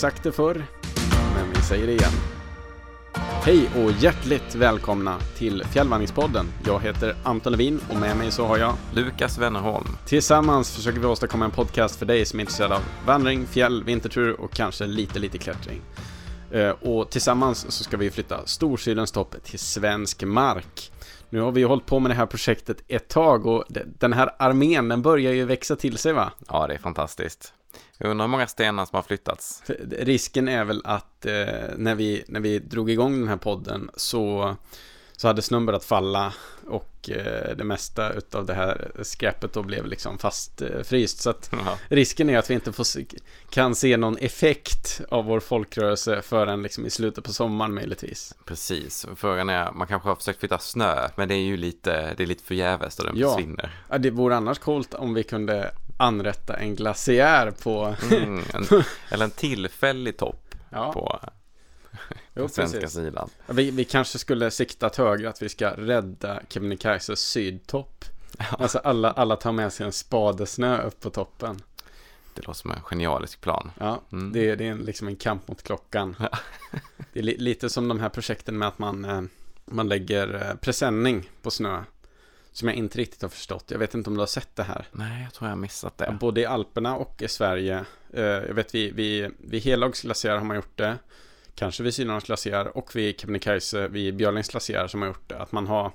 sagt det förr, men vi säger det igen. Hej och hjärtligt välkomna till Fjällvandringspodden. Jag heter Anton Levin och med mig så har jag Lukas Wennerholm. Tillsammans försöker vi åstadkomma en podcast för dig som är intresserad av vandring, fjäll, vintertur och kanske lite, lite klättring. Eh, och tillsammans så ska vi flytta Storsylens topp till svensk mark. Nu har vi ju hållit på med det här projektet ett tag och den här armén den börjar ju växa till sig va? Ja, det är fantastiskt. Jag undrar hur många stenar som har flyttats. Risken är väl att eh, när, vi, när vi drog igång den här podden så, så hade snön börjat falla och eh, det mesta av det här skräpet då blev liksom fastfryst. Eh, så att ja. risken är att vi inte får, kan se någon effekt av vår folkrörelse förrän liksom i slutet på sommaren möjligtvis. Precis, frågan är, man kanske har försökt flytta snö, men det är ju lite, det är lite förgäves då den ja. försvinner. Ja, det vore annars coolt om vi kunde anrätta en glaciär på... mm, en, eller en tillfällig topp ja. på jo, svenska precis. sidan. Vi, vi kanske skulle siktat högre att vi ska rädda Kebnekaises sydtopp. Ja. Alltså alla, alla tar med sig en spadesnö upp på toppen. Det låter som en genialisk plan. Ja, mm. det, är, det är liksom en kamp mot klockan. Ja. det är li, lite som de här projekten med att man, eh, man lägger eh, presenning på snö. Som jag inte riktigt har förstått. Jag vet inte om du har sett det här. Nej, jag tror jag har missat det. Både i Alperna och i Sverige. Eh, jag vet vid, vid, vid Helags glaciär har man gjort det. Kanske vid Sydnorrlands glaciär och vid Kebnekaise vid Björlings glaciär som har gjort det. Att man har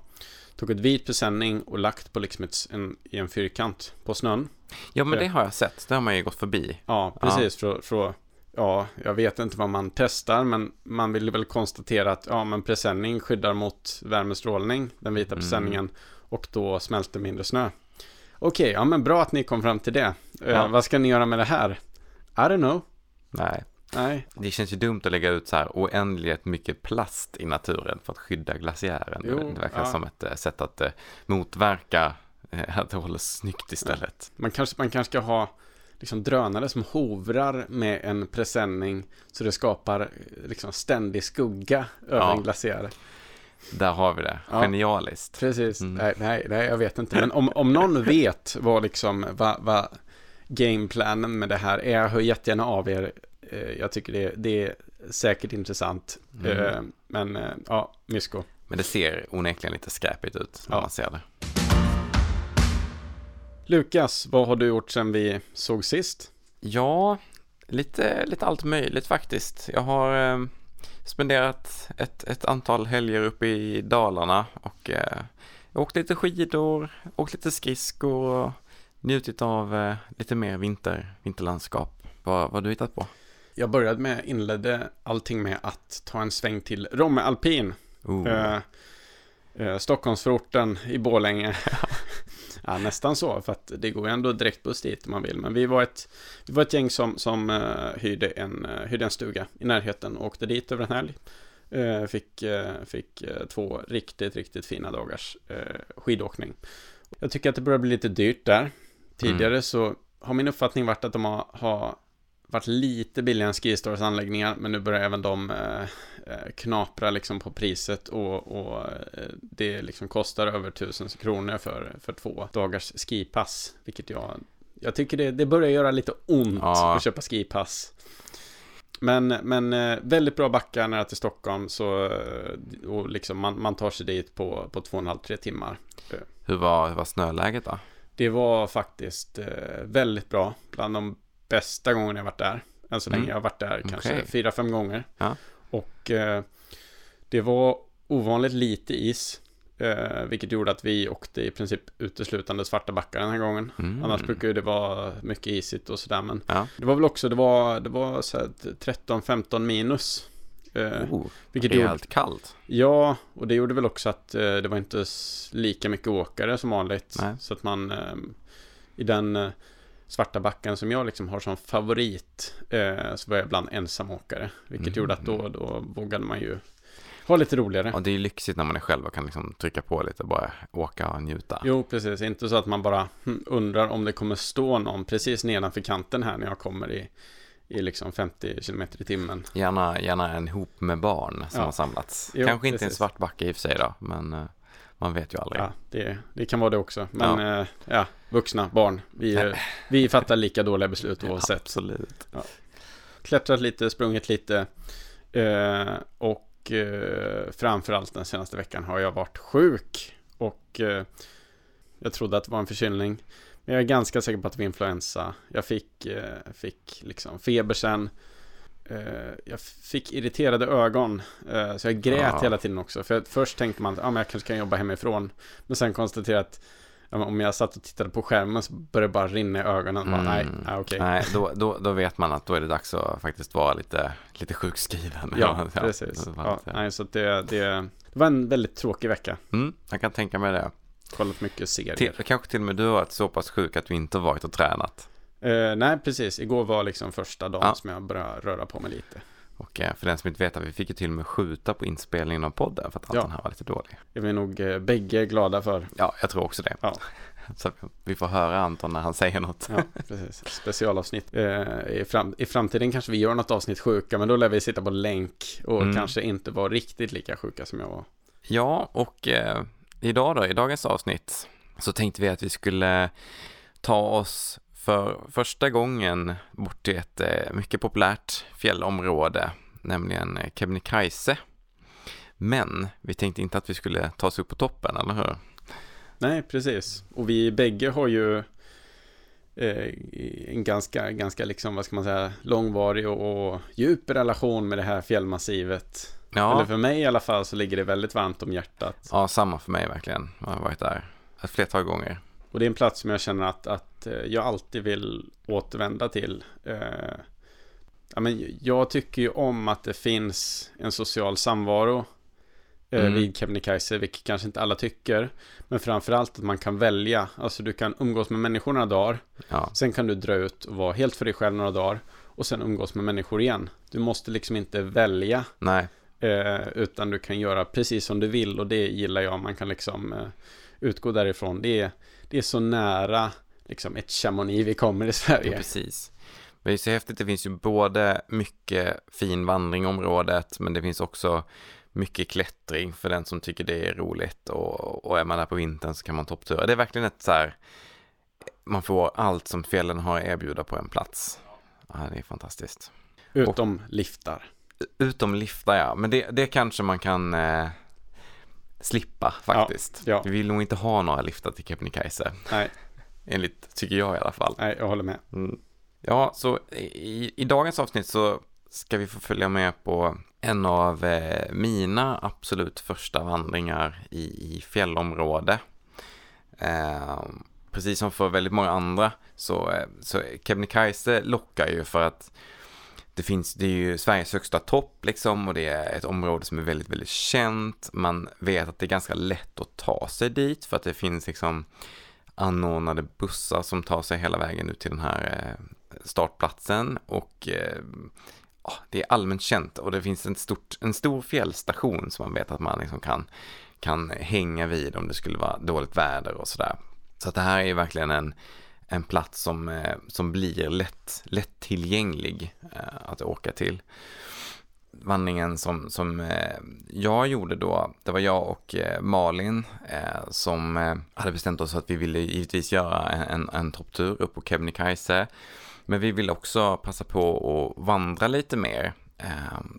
tagit vit presenning och lagt på liksom ett, en, i en fyrkant på snön. Ja, men det har jag sett. Det har man ju gått förbi. Ja, precis. Ja. För, för, ja, jag vet inte vad man testar, men man vill väl konstatera att ja, men presenning skyddar mot värmestrålning, den vita mm. Och då smälter mindre snö. Okej, okay, ja men bra att ni kom fram till det. Eh, ja. Vad ska ni göra med det här? I don't know. Nej. Nej. Det känns ju dumt att lägga ut så här oändligt mycket plast i naturen för att skydda glaciären. Jo, det verkar ja. som ett uh, sätt att uh, motverka att det håller snyggt istället. Man kanske, man kanske ska ha liksom drönare som hovrar med en presenning så det skapar liksom ständig skugga över ja. en glaciär. Där har vi det. Ja, Genialiskt. Precis. Mm. Nej, nej, nej, jag vet inte. Men om, om någon vet vad liksom, vad, vad gameplanen med det här är, hör jättegärna av er. Eh, jag tycker det, det är säkert intressant. Mm. Eh, men eh, ja, mysko. Men det ser onekligen lite skräpigt ut när ja. man ser det. Lukas, vad har du gjort sedan vi såg sist? Ja, lite, lite allt möjligt faktiskt. Jag har spenderat ett, ett antal helger uppe i Dalarna och eh, åkt lite skidor, åkt lite skridskor och njutit av eh, lite mer vinter, vinterlandskap. Vad, vad har du hittat på? Jag började med, inledde allting med att ta en sväng till Romme Alpin. Oh. Eh, eh, Stockholmsförorten i Bålänge. Ja, nästan så, för att det går ändå direktbuss dit om man vill. Men vi var ett, vi var ett gäng som, som uh, hyrde, en, uh, hyrde en stuga i närheten och åkte dit över en helg. Uh, fick fick två riktigt, riktigt fina dagars skidåkning. Jag tycker att det börjar bli lite dyrt där. Tidigare mm. så har min uppfattning varit att de har, har varit lite billigare än Skistores anläggningar, men nu börjar även de eh, eh, knapra liksom på priset och, och eh, det liksom kostar över tusen kronor för, för två dagars skipass, vilket jag, jag tycker det, det börjar göra lite ont ja. att köpa skipass. Men, men eh, väldigt bra backar nära till Stockholm så och liksom man, man tar sig dit på, på två och en halv, tre timmar. Hur var, hur var snöläget då? Det var faktiskt väldigt bra. Bland de bästa gången jag varit där. Än så länge. Mm. Jag har varit där kanske okay. fyra, fem gånger. Ja. Och eh, det var ovanligt lite is. Eh, vilket gjorde att vi åkte i princip uteslutande svarta backar den här gången. Mm. Annars brukar det vara mycket isigt och sådär. Men ja. det var väl också, det var, det var 13-15 minus. Eh, oh, vilket gjorde, kallt. Ja, och det gjorde väl också att eh, det var inte lika mycket åkare som vanligt. Nej. Så att man eh, i den eh, svarta backen som jag liksom har som favorit eh, så var jag ibland ensamåkare. Vilket mm. gjorde att då, då vågade man ju ha lite roligare. Och det är ju lyxigt när man är själv och kan liksom trycka på lite och bara åka och njuta. Jo, precis. Inte så att man bara hm, undrar om det kommer stå någon precis nedanför kanten här när jag kommer i, i liksom 50 km i timmen. Gärna, gärna en hop med barn som ja. har samlats. Jo, Kanske inte precis. en svart backe i och för sig då, men eh, man vet ju aldrig. Ja, det, det kan vara det också. Men ja, eh, ja vuxna, barn, vi, vi fattar lika dåliga beslut oavsett. Absolut. Ja. klättrat lite, sprungit lite. Eh, och eh, framförallt den senaste veckan har jag varit sjuk. Och eh, jag trodde att det var en förkylning. Men jag är ganska säker på att det var influensa. Jag fick, eh, fick liksom feber sen. Eh, jag fick irriterade ögon. Eh, så jag grät ja. hela tiden också. För först tänkte man att ah, jag kanske kan jobba hemifrån. Men sen konstaterade att om jag satt och tittade på skärmen så började det bara rinna i ögonen. Mm. nej, nej, okay. nej då, då, då vet man att då är det dags att faktiskt vara lite, lite sjukskriven. Ja, ja precis. Ja, nej, så det, det, det var en väldigt tråkig vecka. Mm, jag kan tänka mig det. Kollat mycket serier. Till, kanske till och med du har varit så pass sjuk att du inte varit och tränat. Uh, nej, precis. Igår var liksom första dagen ja. som jag började röra på mig lite. Och eh, för den som inte vet, vi fick ju till och med skjuta på inspelningen av podden för att allt ja. här var lite dålig. Det är vi nog eh, bägge glada för. Ja, jag tror också det. Ja. Så vi får höra Anton när han säger något. Ja, precis. Specialavsnitt. Eh, i, fram, I framtiden kanske vi gör något avsnitt sjuka, men då lär vi sitta på länk och mm. kanske inte vara riktigt lika sjuka som jag var. Ja, och eh, idag då, i dagens avsnitt, så tänkte vi att vi skulle ta oss för första gången bort till ett eh, mycket populärt fjällområde, nämligen eh, Kebnekaise. Men vi tänkte inte att vi skulle ta oss upp på toppen, eller hur? Nej, precis. Och vi bägge har ju eh, en ganska, ganska liksom, vad ska man säga, långvarig och, och djup relation med det här fjällmassivet. Ja. Eller för mig i alla fall så ligger det väldigt varmt om hjärtat. Ja, samma för mig verkligen. Jag har varit där ett flertal gånger. Och det är en plats som jag känner att, att eh, jag alltid vill återvända till. Eh, ja, men jag tycker ju om att det finns en social samvaro eh, mm. vid Kebnekaise, vilket kanske inte alla tycker. Men framförallt att man kan välja, alltså du kan umgås med människor några dagar. Ja. Sen kan du dra ut och vara helt för dig själv några dagar. Och sen umgås med människor igen. Du måste liksom inte välja. Nej. Eh, utan du kan göra precis som du vill och det gillar jag. Man kan liksom eh, utgå därifrån. Det är, det är så nära liksom ett Chamonix vi kommer i Sverige. Ja, precis. Det är så häftigt, det finns ju både mycket fin vandring i området, men det finns också mycket klättring för den som tycker det är roligt och, och är man där på vintern så kan man topptura. Det är verkligen ett så här, man får allt som fjällen har att erbjuda på en plats. Ja, det är fantastiskt. Utom och, liftar. Utom liftar, ja. Men det, det kanske man kan eh, slippa faktiskt. Ja, ja. Vi vill nog inte ha några liftar till Kebnekaise. Nej. Enligt, tycker jag i alla fall. Nej, jag håller med. Mm. Ja, så i, i dagens avsnitt så ska vi få följa med på en av eh, mina absolut första vandringar i, i fjällområde. Eh, precis som för väldigt många andra så, eh, så Kebnekaise lockar ju för att det finns, det är ju Sveriges högsta topp liksom och det är ett område som är väldigt, väldigt känt. Man vet att det är ganska lätt att ta sig dit för att det finns liksom anordnade bussar som tar sig hela vägen ut till den här eh, startplatsen och eh, ah, det är allmänt känt och det finns en, stort, en stor fjällstation som man vet att man liksom kan, kan hänga vid om det skulle vara dåligt väder och sådär. Så att det här är ju verkligen en, en plats som, eh, som blir lätt, lättillgänglig eh, att åka till. Vandringen som, som eh, jag gjorde då, det var jag och Malin som hade bestämt oss att vi ville givetvis göra en, en topptur upp på Kebnekaise. Men vi ville också passa på att vandra lite mer.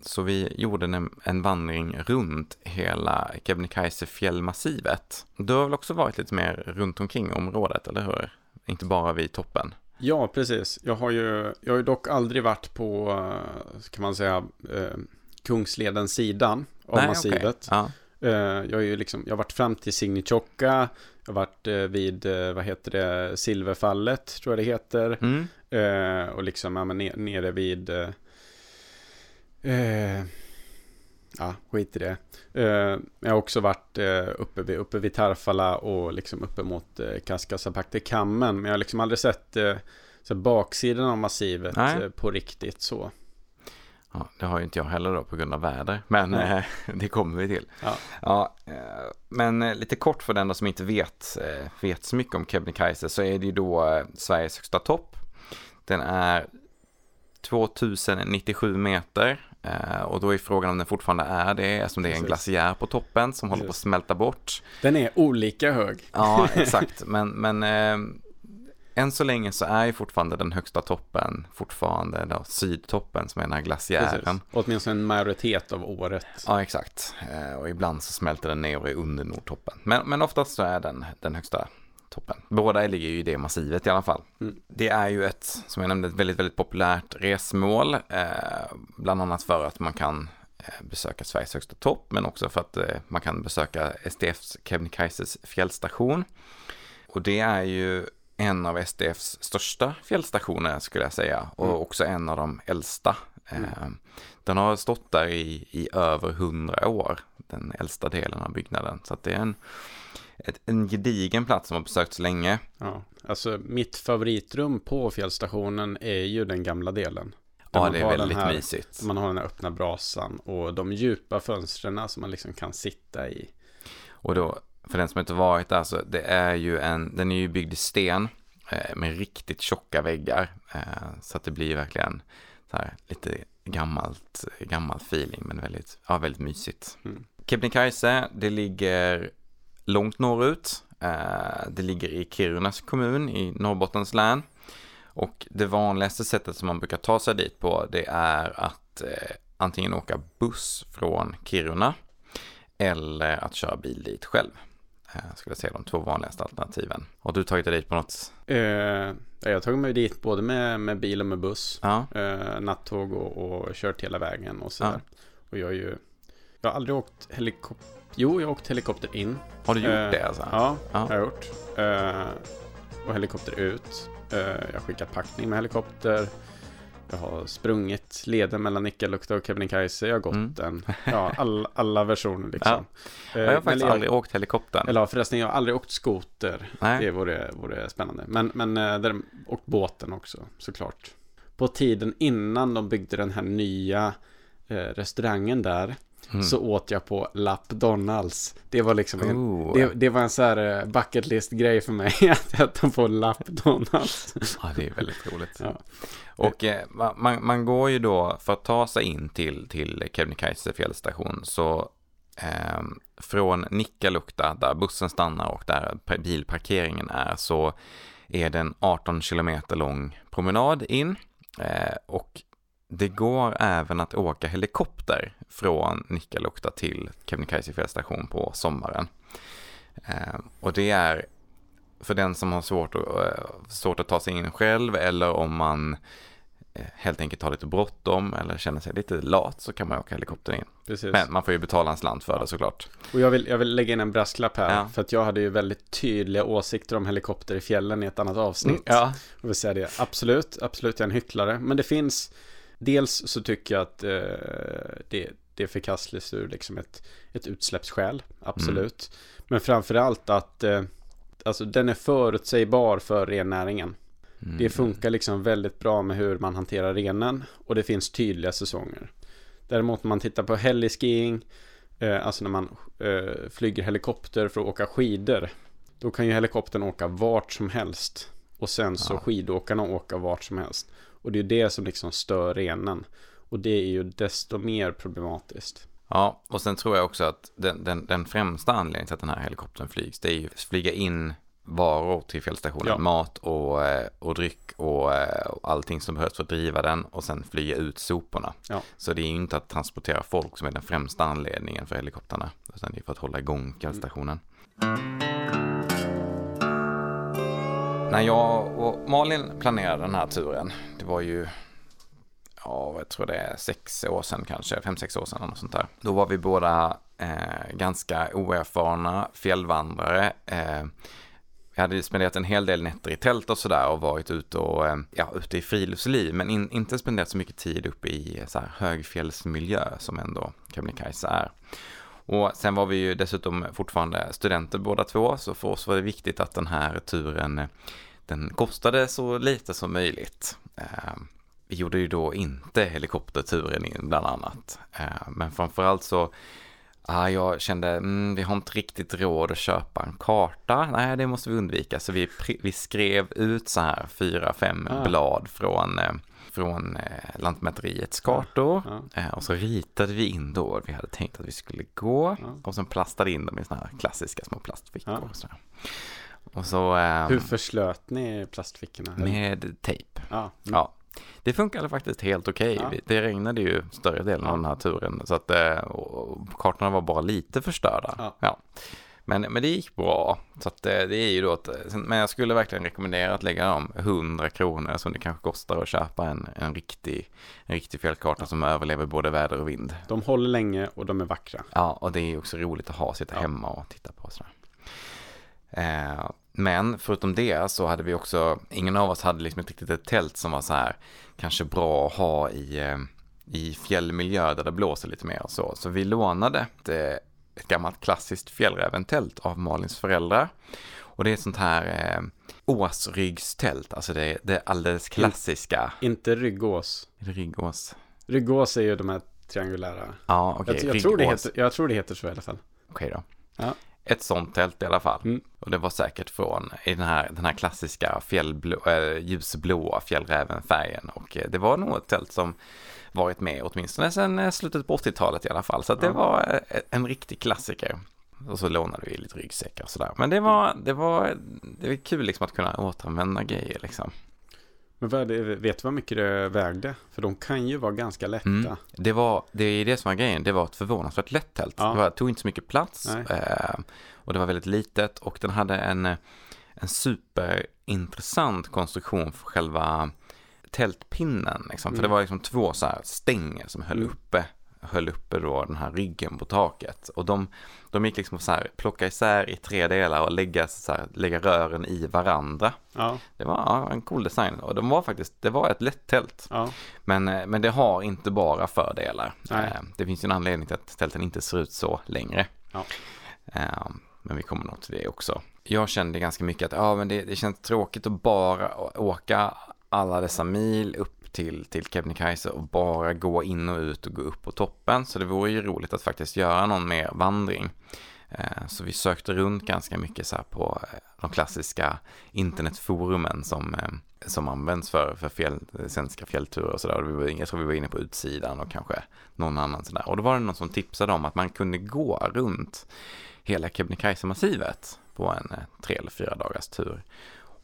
Så vi gjorde en, en vandring runt hela Kebnekaise fjällmassivet. Du har väl också varit lite mer runt omkring området, eller hur? Inte bara vid toppen. Ja, precis. Jag har ju, jag har ju dock aldrig varit på, eh, kan man säga, eh, Kungsledens sidan av Nej, massivet. Okay. Ja. Eh, jag, har ju liksom, jag har varit fram till Signichoka, jag har varit vid, vad heter det, Silverfallet, tror jag det heter. Mm. och liksom, ja, men nere vid, ja, skit i det. Uh, jag har också varit uh, uppe, vid, uppe vid Tarfala och liksom uppe mot uh, Kaskasapakte kammen. Men jag har liksom aldrig sett så baksidan av massivet på riktigt så. Ja, det har ju inte jag heller då på grund av väder, men eh, det kommer vi till. Ja. ja eh, men eh, lite kort för den som inte vet, vet så mycket om Kebnekaise så är det ju då Sveriges högsta topp. Den är 2097 meter Eh, och då är frågan om den fortfarande är det, eftersom det är en glaciär på toppen som håller på att smälta bort. Den är olika hög. Ja, exakt. Men, men eh, än så länge så är ju fortfarande den högsta toppen fortfarande då, sydtoppen som är den här glaciären. Precis. Åtminstone en majoritet av året. Ja, exakt. Eh, och ibland så smälter den ner och är under Nordtoppen. Men, men oftast så är den den högsta toppen. Båda ligger ju i det massivet i alla fall. Mm. Det är ju ett, som jag nämnde, ett väldigt, väldigt populärt resmål. Eh, bland annat för att man kan eh, besöka Sveriges högsta topp, men också för att eh, man kan besöka SDFs Kebnekaises fjällstation. Och det är ju en av SDFs största fjällstationer skulle jag säga och mm. också en av de äldsta. Mm. Eh, den har stått där i, i över hundra år, den äldsta delen av byggnaden. Så det är en, ett, en gedigen plats som har besökts länge. Ja, alltså mitt favoritrum på fjällstationen är ju den gamla delen. Ja, det är väldigt här, mysigt. Man har den här öppna brasan och de djupa fönstren som man liksom kan sitta i. Och då för den som inte varit där, så det är ju en, den är ju byggd i sten eh, med riktigt tjocka väggar. Eh, så att det blir verkligen så här, lite gammalt, gammalt feeling, men väldigt, ja, väldigt mysigt. Mm. Kebnekaise, det ligger långt norrut. Eh, det ligger i Kirunas kommun i Norrbottens län. Och det vanligaste sättet som man brukar ta sig dit på, det är att eh, antingen åka buss från Kiruna eller att köra bil dit själv. Eh, skulle jag säga de två vanligaste alternativen. Har du tagit dig dit på något? Eh, jag har tagit mig dit både med, med bil och med buss. Ja. Eh, nattåg och, och kört hela vägen och sådär. Ja. Och jag är ju... Jag har aldrig åkt helikopter. Jo, jag har åkt helikopter in. Har du gjort eh, det alltså? Ja, har jag gjort. Eh, och helikopter ut. Eh, jag har skickat packning med helikopter. Jag har sprungit leden mellan Nikkaluokta och Kebnekaise. Jag har gått mm. den. Ja, all, alla versioner liksom. Ja. Jag har faktiskt jag, aldrig åkt helikoptern. Eller förresten, jag har aldrig åkt skoter. Nej. Det vore, vore spännande. Men, men eh, där, och båten också, såklart. På tiden innan de byggde den här nya eh, restaurangen där. Mm. Så åt jag på Lappdonalds. Det var liksom en, oh. det, det, var en så här eh, bucket list grej för mig att äta på Lappdonalds. Ja, det är väldigt roligt. Ja. Och eh, man, man går ju då, för att ta sig in till, till Kebnekaise fjällstation, så eh, från Nikkaluokta, där bussen stannar och där bilparkeringen är, så är det en 18 kilometer lång promenad in. Eh, och det går även att åka helikopter från Nikkaluokta till Kebnekaise fjällstation på sommaren. Eh, och det är för den som har svårt att, eh, svårt att ta sig in själv eller om man eh, helt enkelt har lite bråttom eller känner sig lite lat så kan man åka helikopter in. Precis. Men man får ju betala en slant för det såklart. Och jag vill, jag vill lägga in en brasklapp här. Ja. För att jag hade ju väldigt tydliga åsikter om helikopter i fjällen i ett annat avsnitt. Mm, ja. Och vill säga det. Absolut, absolut, jag är en hycklare. Men det finns, dels så tycker jag att eh, det, det är förkastligt ur liksom ett, ett utsläppsskäl. Absolut. Mm. Men framförallt att eh, alltså den är förutsägbar för rennäringen. Mm. Det funkar liksom väldigt bra med hur man hanterar renen och det finns tydliga säsonger. Däremot när man tittar på heliskiing, eh, alltså när man eh, flyger helikopter för att åka skidor, då kan ju helikoptern åka vart som helst. Och sen så ja. skidåkarna åka vart som helst. Och det är det som liksom stör renen. Och det är ju desto mer problematiskt. Ja, och sen tror jag också att den, den, den främsta anledningen till att den här helikoptern flygs, det är ju att flyga in varor till fjällstationen. Ja. Mat och, eh, och dryck och, eh, och allting som behövs för att driva den och sen flyga ut soporna. Ja. Så det är ju inte att transportera folk som är den främsta anledningen för helikoptrarna. Utan det är för att hålla igång fjällstationen. Mm. När jag och Malin planerade den här turen, det var ju ja, jag tror det är sex år sedan kanske, fem, sex år sedan eller något sånt där. Då var vi båda eh, ganska oerfarna fjällvandrare. Eh, vi hade spenderat en hel del nätter i tält och sådär och varit ute och, eh, ja, ute i friluftsliv, men in, inte spenderat så mycket tid uppe i så här högfjällsmiljö som ändå Kebnekaise är. Och sen var vi ju dessutom fortfarande studenter båda två, så för oss var det viktigt att den här turen den kostade så lite som möjligt. Eh, vi gjorde ju då inte helikopterturen in bland annat. Eh, men framförallt så Ah, jag kände, mm, vi har inte riktigt råd att köpa en karta. Nej, det måste vi undvika. Så vi, vi skrev ut så här fyra, fem ah. blad från, eh, från eh, Lantmäteriets kartor. Ah. Eh, och så ritade vi in då, vi hade tänkt att vi skulle gå. Och sen plastade in dem i såna här klassiska små plastfickor. Och, så Och så, eh, Hur förslöt ni plastfickorna? med tejp. Ja. Mm. Ja. Det funkade faktiskt helt okej. Ja. Det regnade ju större delen Ja. av den här turen. Så att eh, kartorna var bara lite förstörda. Ja. Men, men det gick bra. Så att eh, det är ju då ett, men jag skulle verkligen rekommendera att lägga dem 100 kronor som det kanske kostar att köpa en, en, riktig, en riktig fjällkarta som överlever både väder och vind. De håller länge och de är vackra. Ja, och det är också roligt att ha, sitta Ja. hemma och titta på sådär. Eh, men förutom det så hade vi också, ingen av oss hade liksom ett riktigt ett tält som var så här, kanske bra att ha i, eh, i fjällmiljö där det blåser lite mer och så. Så vi lånade ett, gammalt klassiskt fjällräventält av Malins föräldrar. Och det är ett sånt här eh, åsryggstält, alltså det, det alldeles klassiska. Inte ryggås. Är det ryggås? Ryggås är ju de här triangulära. Ja, okej. jag, jag, tror heter, jag tror det heter så i alla fall. Okej då. Ja. Ett sånt tält i alla fall. Mm. Och det var säkert från i den här, den här klassiska fjällblå, äh, ljusblåa fjällrävenfärgen. Och eh, det var nog ett tält som varit med åtminstone sedan eh, slutet på 80-talet i alla fall. Så det var eh, en riktig klassiker. Och så lånade vi lite ryggsäckar och sådär. Men det var, det var, det var kul liksom att kunna återanvända grejer liksom. Men vad det, vet du vad mycket det vägde? För de kan ju vara ganska lätta. Mm. Det var, det är det som var grejen, det var ett förvånansvärt lätt tält. Ja. Det var, tog inte så mycket plats eh, och det var väldigt litet och den hade en, en superintressant konstruktion för själva tältpinnen. Liksom. För Mm. det var liksom två så här stänger som höll Mm. uppe höll uppe då den här ryggen på taket. Och de, de gick liksom så här, plocka isär i tre delar och lägga, så här, lägga rören i varandra. Ja, Det var ja, en cool design och de var faktiskt, det var ett lätt tält. ja. Men, eh, men det har inte bara fördelar. Nej. Eh, Det finns ju en anledning till att tälten inte ser ut så längre. Ja. Eh, Men vi kommer nog till det också. Jag kände ganska mycket att ja, men det, det känns tråkigt att bara åka alla dessa mil upp till, till Kebnekaise och bara gå in och ut och gå upp på toppen. Så det vore ju roligt att faktiskt göra någon mer vandring. Eh, så vi sökte runt ganska mycket så här på eh, de klassiska internetforumen som, eh, som används för, för fjäll, svenska fjällturer och sådär. Vi var- Jag tror vi var inne på utsidan och kanske någon annan sådär. Och då var det någon som tipsade om att man kunde gå runt hela Kebnekaise-massivet på en tre eller fyra dagars tur.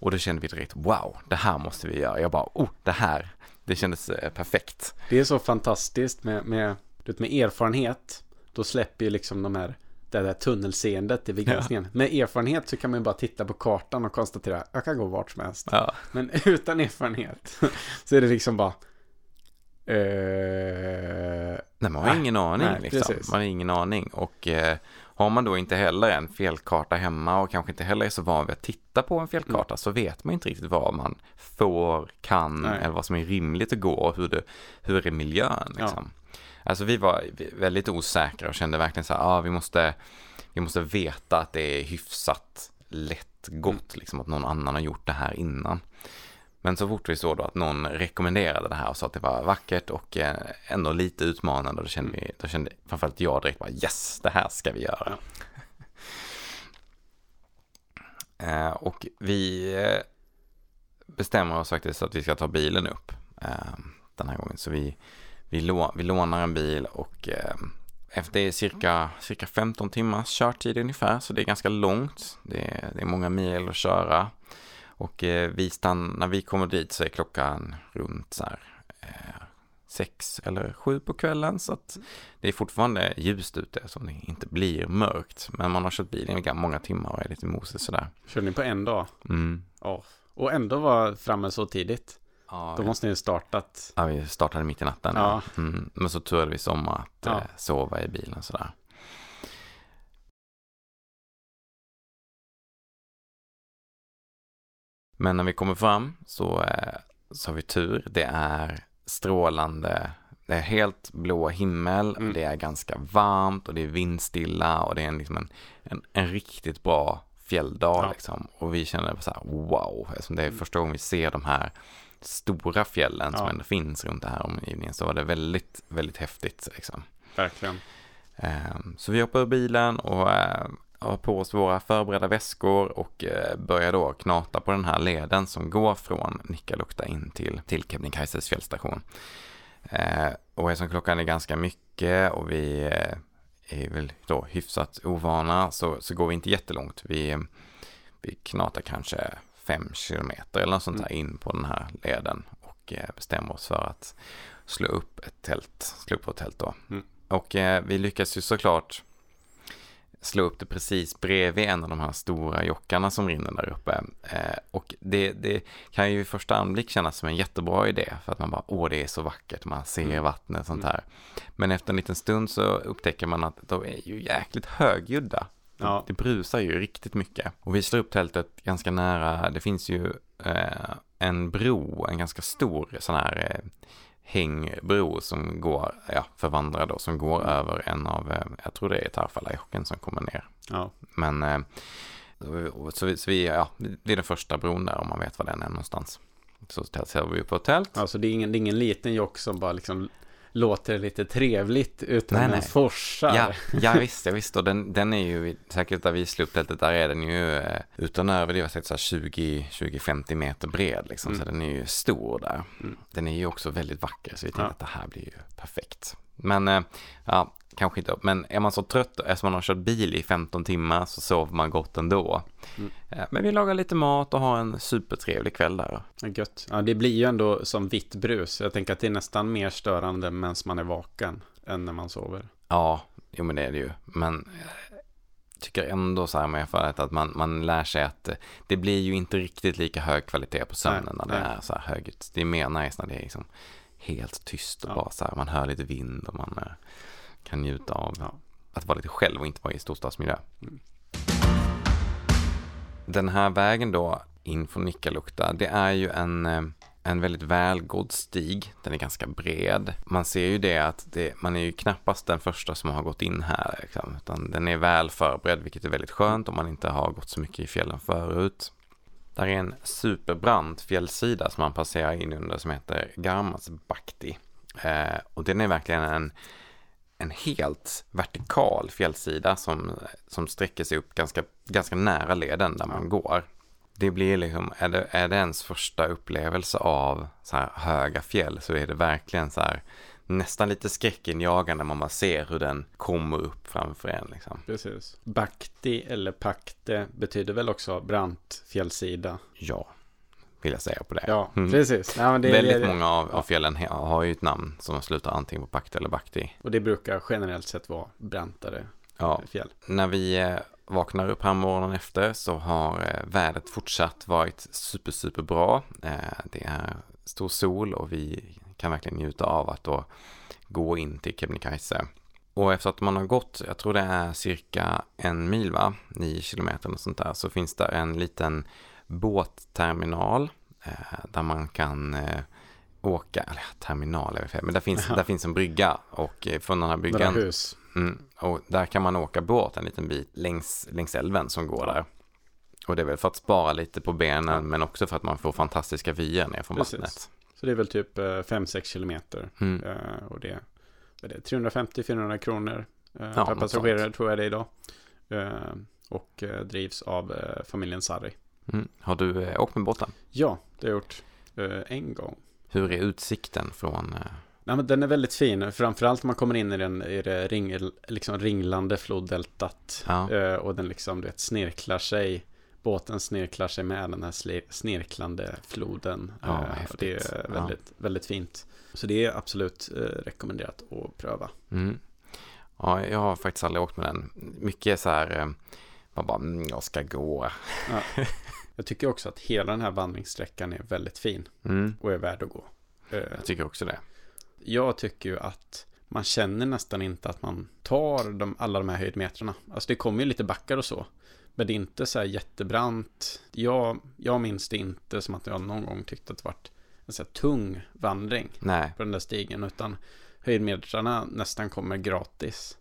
Och då kände vi direkt, wow, det här måste vi göra. Jag bara, oh, det här, det kändes eh, perfekt. Det är så fantastiskt med, med, med erfarenhet. Då släpper ju liksom de här, det där tunnelseendet i begränsningen. Med erfarenhet så kan man ju bara titta på kartan och konstatera, jag kan gå vart som helst. Ja, Men utan erfarenhet så är det liksom bara, eh, Nej, man har Nej, ingen aning nej, liksom. Man har ingen aning. Och eh, har man då inte heller en fjällkarta hemma och kanske inte heller är så van vid att titta på en fjällkarta så vet man inte riktigt vad man får, kan Nej. eller vad som är rimligt att gå och hur, det, hur är miljön liksom. Alltså vi var väldigt osäkra och kände verkligen så här, ah, vi måste, vi måste veta att det är hyfsat lätt gott, liksom att någon annan har gjort det här innan. Men så fort vi såg då att någon rekommenderade det här och sa att det var vackert och eh, ändå lite utmanande, då kände, vi, då kände framförallt jag direkt bara yes, det här ska vi göra. Eh, och vi eh, bestämmer oss faktiskt att vi ska ta bilen upp den här gången. Så vi, vi, lå, vi lånar en bil och efter cirka, cirka 15 timmars körtid ungefär, så det är ganska långt. Det är, det är många mil att köra. Och eh, vi stannar, när vi kommer dit så är klockan runt så här, eh, sex eller sju på kvällen. Så att det är fortfarande ljust ute som det inte blir mörkt. Men man har kört bilen i ganska många timmar och är lite mosig sådär. körde ni på en dag? Mm. Ja. Och ändå var framme så tidigt. Ja, Då måste ni ju startat. ja, vi startade mitt i natten. Ja. Mm. Men så turade vi om att Ja. eh, sova i bilen sådär. Men när vi kommer fram så, eh, så har vi tur. Det är strålande, det är helt blå himmel, Mm. det är ganska varmt och det är vindstilla och det är en, liksom en, en, en riktigt bra fjälldag Ja. liksom. Och vi känner så här, wow, eftersom det är första gången vi ser de här stora fjällen som Ja. ändå finns runt den här omgivningen så var det väldigt, väldigt häftigt liksom. Verkligen. Ehm, Så vi hoppar ur bilen och eh, har på oss våra förberedda väskor och eh, börjar då knata på den här leden som går från Nikkaluokta in till, till Kebnekaises fjällstation. Eh, Och eftersom klockan är ganska mycket och vi eh, är väl då hyfsat ovana så, så går vi inte jättelångt. Vi, vi knatar kanske fem kilometer eller något sånt här in på den här leden och bestämmer oss för att slå upp ett tält, slå upp vårt tält då. Mm. Och vi lyckas ju såklart slå upp det precis bredvid en av de här stora jockarna som rinner där uppe. Eh, och det, det, kan ju i första anblick kännas som en jättebra idé för att man bara, åh det är så vackert, man ser mm. vattnet och sånt här. Men efter en liten stund så upptäcker man att de är ju jäkligt högljudda. Ja. Det brusar ju riktigt mycket. Och vi slår upp tältet ganska nära, det finns ju eh, en bro, en ganska stor sån här eh, hängbro som går, ja, för vandrare då, som går mm. över en av, eh, jag tror det är Tarfalajoken som kommer ner. Ja. Men, eh, så vi, så vi, ja, det är den första bron där om man vet var den är någonstans. Så ser vi på ett tält. Alltså det är ingen, det är ingen liten jock som bara liksom låter lite trevligt utan nej, nej. forsar. Ja, ja visst, ja, visst. Och den, den är ju, säkert där vi slog tältet, där är den ju eh, utan överdriva sett så 20-50 meter bred liksom. Mm. Så den är ju stor där. Mm. Den är ju också väldigt vacker, så vi tänkte ja. att det här blir ju perfekt. Men eh, ja, kanske inte. Men är man så trött, eftersom man har kört bil i 15 timmar så sover man gott ändå. Mm. Eh, men vi lagar lite mat och har en supertrevlig kväll där. Ja, gött. Ja, det blir ju ändå som vitt brus. Jag tänker att det är nästan mer störande medan man är vaken än när man sover. Ja, jo men det är det ju. Men jag eh, tycker ändå så här med erfarenhet att man, man lär sig att det blir ju inte riktigt lika hög kvalitet på sömnen nej, när det nej. är så här högt. Det är mer nice när det är liksom helt tyst och ja. bara så här, man hör lite vind och man kan njuta av ja. att vara lite själv och inte vara i storstadsmiljö. Mm. Den här vägen då in från Nikkaluokta, det är ju en, eh, en väldigt välgådd stig. Den är ganska bred. Man ser ju det att det, man är ju knappast den första som har gått in här. Liksom, utan den är väl förberedd, vilket är väldigt skönt om man inte har gått så mycket i fjällen förut. Där är en superbrant fjällsida som man passerar in under som heter Garmasbakti. Eh, och den är verkligen en en helt vertikal fjällsida som, som sträcker sig upp ganska, ganska nära leden där man går. Det blir liksom, är det, är det ens första upplevelse av så här höga fjäll så är det verkligen så här nästan lite skräckinjagande när man ser hur den kommer upp framför en. Liksom. Precis. Bakti eller Pakte betyder väl också brant fjällsida? Ja vill jag säga på det. Ja, mm. precis. Ja, det, Väldigt det, många av, av fjällen har ju ett namn som slutar antingen på Pakti eller Bakti. Och det brukar generellt sett vara brantare ja. fjäll. När vi eh, vaknar upp här morgonen efter så har eh, vädret fortsatt varit super, super bra. Eh, det är stor sol och vi kan verkligen njuta av att då gå in till Kebnekaise. Och efter att man har gått, jag tror det är cirka en mil va, nio kilometer och sånt där, så finns det en liten båtterminal eh, där man kan eh, åka, eller terminal är det fel, men där finns, där finns en brygga och eh, från den här bryggan. hus. Mm, och där kan man åka båt en liten bit längs, längs älven som går där. Och det är väl för att spara lite på benen men också för att man får fantastiska vyer ner från Precis. vattnet. Så det är väl typ 5-6 kilometer. Mm. och det, är 350-400 kronor ja, per passagerare tror jag det är idag. och drivs av familjen Sarri. Mm. Har du eh, åkt med båten? Ja, det har jag gjort eh, en gång. Hur är utsikten från? Eh... Nej, men den är väldigt fin, framförallt när man kommer in i, den, i det ring, liksom ringlande floddeltat. Ja. Eh, och den liksom, du vet, snirklar sig. Båten snirklar sig med den här snirklande floden. Ja, eh, det är väldigt, ja. väldigt fint. Så det är absolut eh, rekommenderat att pröva. Mm. Ja, jag har faktiskt aldrig åkt med den. Mycket så här, man bara, mm, jag ska gå. Ja. Jag tycker också att hela den här vandringssträckan är väldigt fin mm. och är värd att gå. Eh, jag tycker också det. Jag tycker ju att man känner nästan inte att man tar de, alla de här höjdmetrarna. Alltså det kommer ju lite backar och så. Men det är inte så här jättebrant. Jag, jag minns det inte som att jag någon gång tyckte att det var en så här tung vandring Nej. på den där stigen. Utan höjdmetrarna nästan kommer gratis.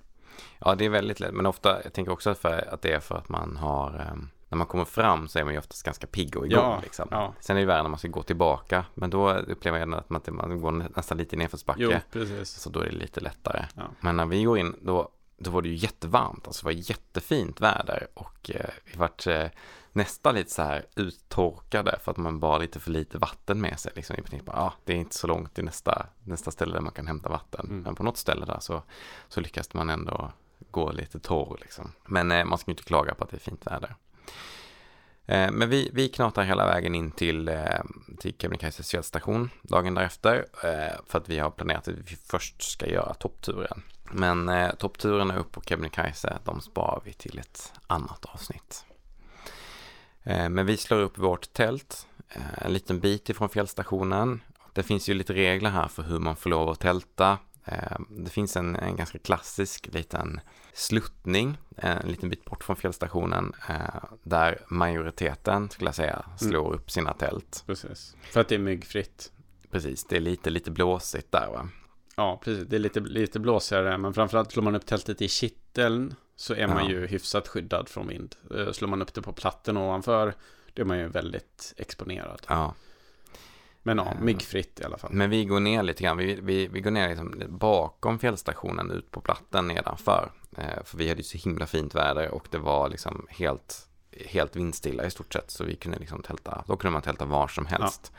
Ja, det är väldigt lätt. Men ofta, jag tänker också för att det är för att man har um när man kommer fram så är man ju oftast ganska pigg och igång. Ja, liksom. ja. Sen är det värre när man ska gå tillbaka. Men då upplever jag att man, man går nästan lite nedförsbacke. Jo, precis. Så då är det lite lättare. Ja. Men när vi går in, då, då var det ju jättevarmt. Alltså det var jättefint väder. Och eh, vi vart eh, nästan lite så här uttorkade för att man bar lite för lite vatten med sig. Liksom, ja, det är inte så långt till nästa, nästa ställe där man kan hämta vatten. Mm. Men på något ställe där så, så lyckas man ändå gå lite torr. Liksom. Men eh, man ska inte klaga på att det är fint väder. Eh, men vi, vi knatar hela vägen in till, eh, till Kebnekaises fjällstation dagen därefter eh, för att vi har planerat att vi först ska göra toppturen. Men eh, toppturerna upp på Kebnekaise, de sparar vi till ett annat avsnitt. Eh, men vi slår upp vårt tält eh, en liten bit ifrån fjällstationen. Det finns ju lite regler här för hur man får lov att tälta. Eh, det finns en, en ganska klassisk liten sluttning en liten bit bort från fjällstationen där majoriteten, skulle jag säga, mm. slår mm. upp sina tält. Precis, för att det är myggfritt. Precis, det är lite, lite blåsigt där va? Ja, precis, det är lite, lite blåsigare, men framförallt slår man upp tältet i kitteln så är man ja. ju hyfsat skyddad från vind. Eh, slår man upp det på platten ovanför, då är man ju väldigt exponerad. Ja. Men ja, myggfritt i alla fall. Men vi går ner lite grann. Vi, vi, vi går ner liksom bakom fjällstationen ut på platten nedanför. Eh, för vi hade ju så himla fint väder och det var liksom helt, helt vindstilla i stort sett. Så vi kunde liksom tälta, då kunde man tälta var som helst. Ja.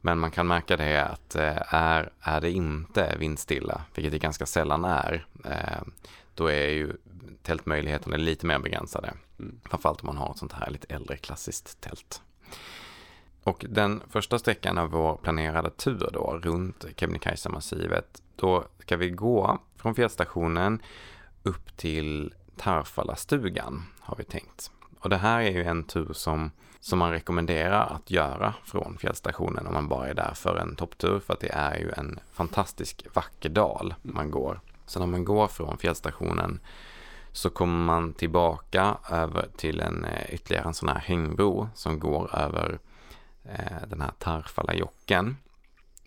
Men man kan märka det att eh, är, är det inte vindstilla, vilket det ganska sällan är, eh, då är ju tältmöjligheterna är lite mer begränsade. Mm. Framförallt om man har ett sånt här lite äldre klassiskt tält. Och den första sträckan av vår planerade tur då runt Kebnekaise-massivet, då ska vi gå från fjällstationen upp till Tarfala-stugan har vi tänkt. Och det här är ju en tur som, som man rekommenderar att göra från fjällstationen om man bara är där för en topptur för att det är ju en fantastisk vacker dal man går. Så när man går från fjällstationen så kommer man tillbaka över till en eh, ytterligare en sån här hängbro som går över eh, den här Tarfalajocken.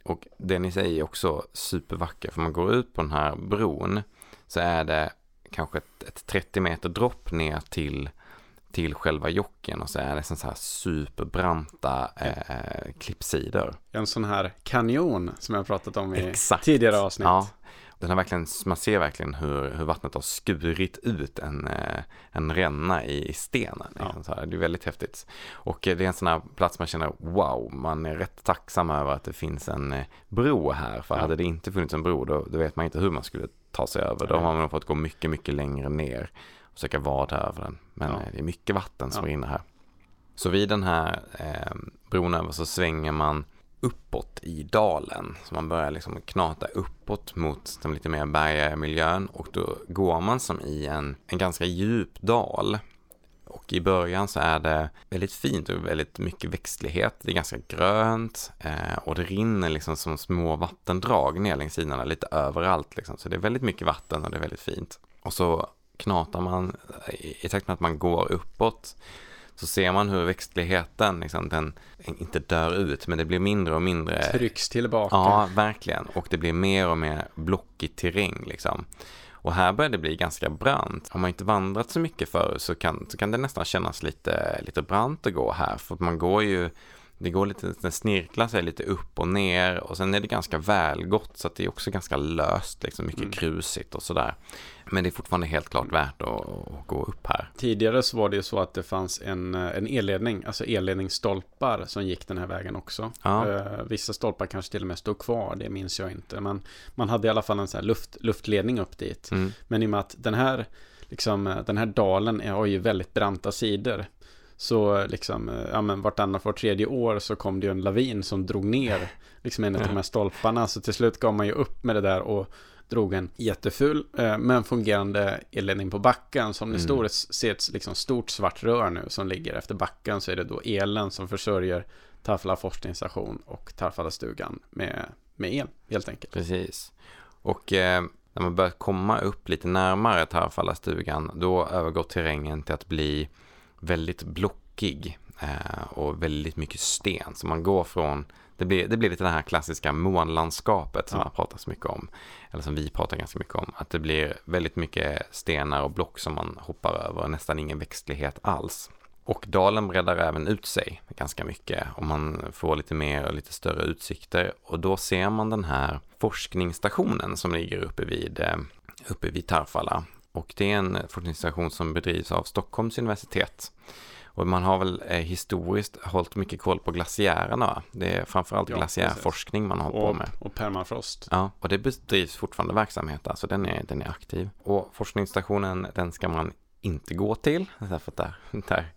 Och den i sig är också supervacker för man går ut på den här bron så är det kanske ett, ett 30 meter dropp ner till, till själva jocken och så är det så här superbranta eh, klippsidor. En sån här kanjon som jag pratat om i Exakt. tidigare avsnitt. Ja, den har verkligen, man ser verkligen hur, hur vattnet har skurit ut en, eh, en ränna i, stenen. Liksom, ja. Det är väldigt häftigt. Och det är en sån här plats man känner wow, man är rätt tacksam över att det finns en eh, bro här. För ja. hade det inte funnits en bro då, då vet man inte hur man skulle ta sig över. Då har man fått gå mycket, mycket längre ner och försöka vada över den. Men ja. Eh, det är mycket vatten som ja. rinner här. Så vid den här eh, bron över så svänger man uppåt i dalen. Så man börjar liksom knata uppåt mot den lite mer bergiga miljön och då går man som i en, en ganska djup dal. Och i början så är det väldigt fint och väldigt mycket växtlighet. Det är ganska grönt eh, och det rinner liksom som små vattendrag ner längs sidorna lite överallt. Liksom. Så det är väldigt mycket vatten och det är väldigt fint. Och så knatar man i takt med att man går uppåt så ser man hur växtligheten, liksom, den inte dör ut, men det blir mindre och mindre. Trycks tillbaka. Ja, verkligen. Och det blir mer och mer blockig terräng. Liksom. Och här börjar det bli ganska brant. Har man inte vandrat så mycket förr så kan, så kan det nästan kännas lite, lite brant att gå här. För man går ju det går lite, det snirklar sig lite upp och ner och sen är det ganska välgott så att det är också ganska löst, liksom mycket mm. krusigt och sådär. Men det är fortfarande helt klart värt att, att, gå upp här. Tidigare så var det ju så att det fanns en, en elledning, alltså elledningsstolpar som gick den här vägen också. Ja. Uh, vissa stolpar kanske till och med stod kvar, det minns jag inte. Men man hade i alla fall en sån här luft, luftledning upp dit. Mm. Men i och med att den här, liksom, den här dalen har ju väldigt branta sidor så liksom, eh, ja men vartannat, vart tredje år så kom det ju en lavin som drog ner liksom en av de här stolparna. Så till slut gav man ju upp med det där och drog en jätteful eh, men fungerande elledning på backen. Som ni mm. ser ett liksom stort svart rör nu som ligger efter backen så är det då elen som försörjer Tarfala forskningsstation och Tarfala stugan med, med el helt enkelt. Precis. Och eh, när man börjar komma upp lite närmare Tarfala stugan då övergår terrängen till att bli väldigt blockig eh, och väldigt mycket sten. Så man går från, det blir, det blir lite det här klassiska månlandskapet som ja. man pratar så mycket om. Eller som vi pratar ganska mycket om. Att det blir väldigt mycket stenar och block som man hoppar över och nästan ingen växtlighet alls. Och dalen breddar även ut sig ganska mycket och man får lite mer och lite större utsikter. Och då ser man den här forskningsstationen som ligger uppe vid, eh, uppe vid Tarfala. Och det är en forskningsstation som bedrivs av Stockholms universitet. Och man har väl eh, historiskt hållit mycket koll på glaciärerna. Det är framförallt ja, glaciärforskning man har hållit på med. Och permafrost. Ja, och det bedrivs fortfarande verksamhet, alltså den är, den är aktiv. Och forskningsstationen, den ska man inte gå till, därför att där, där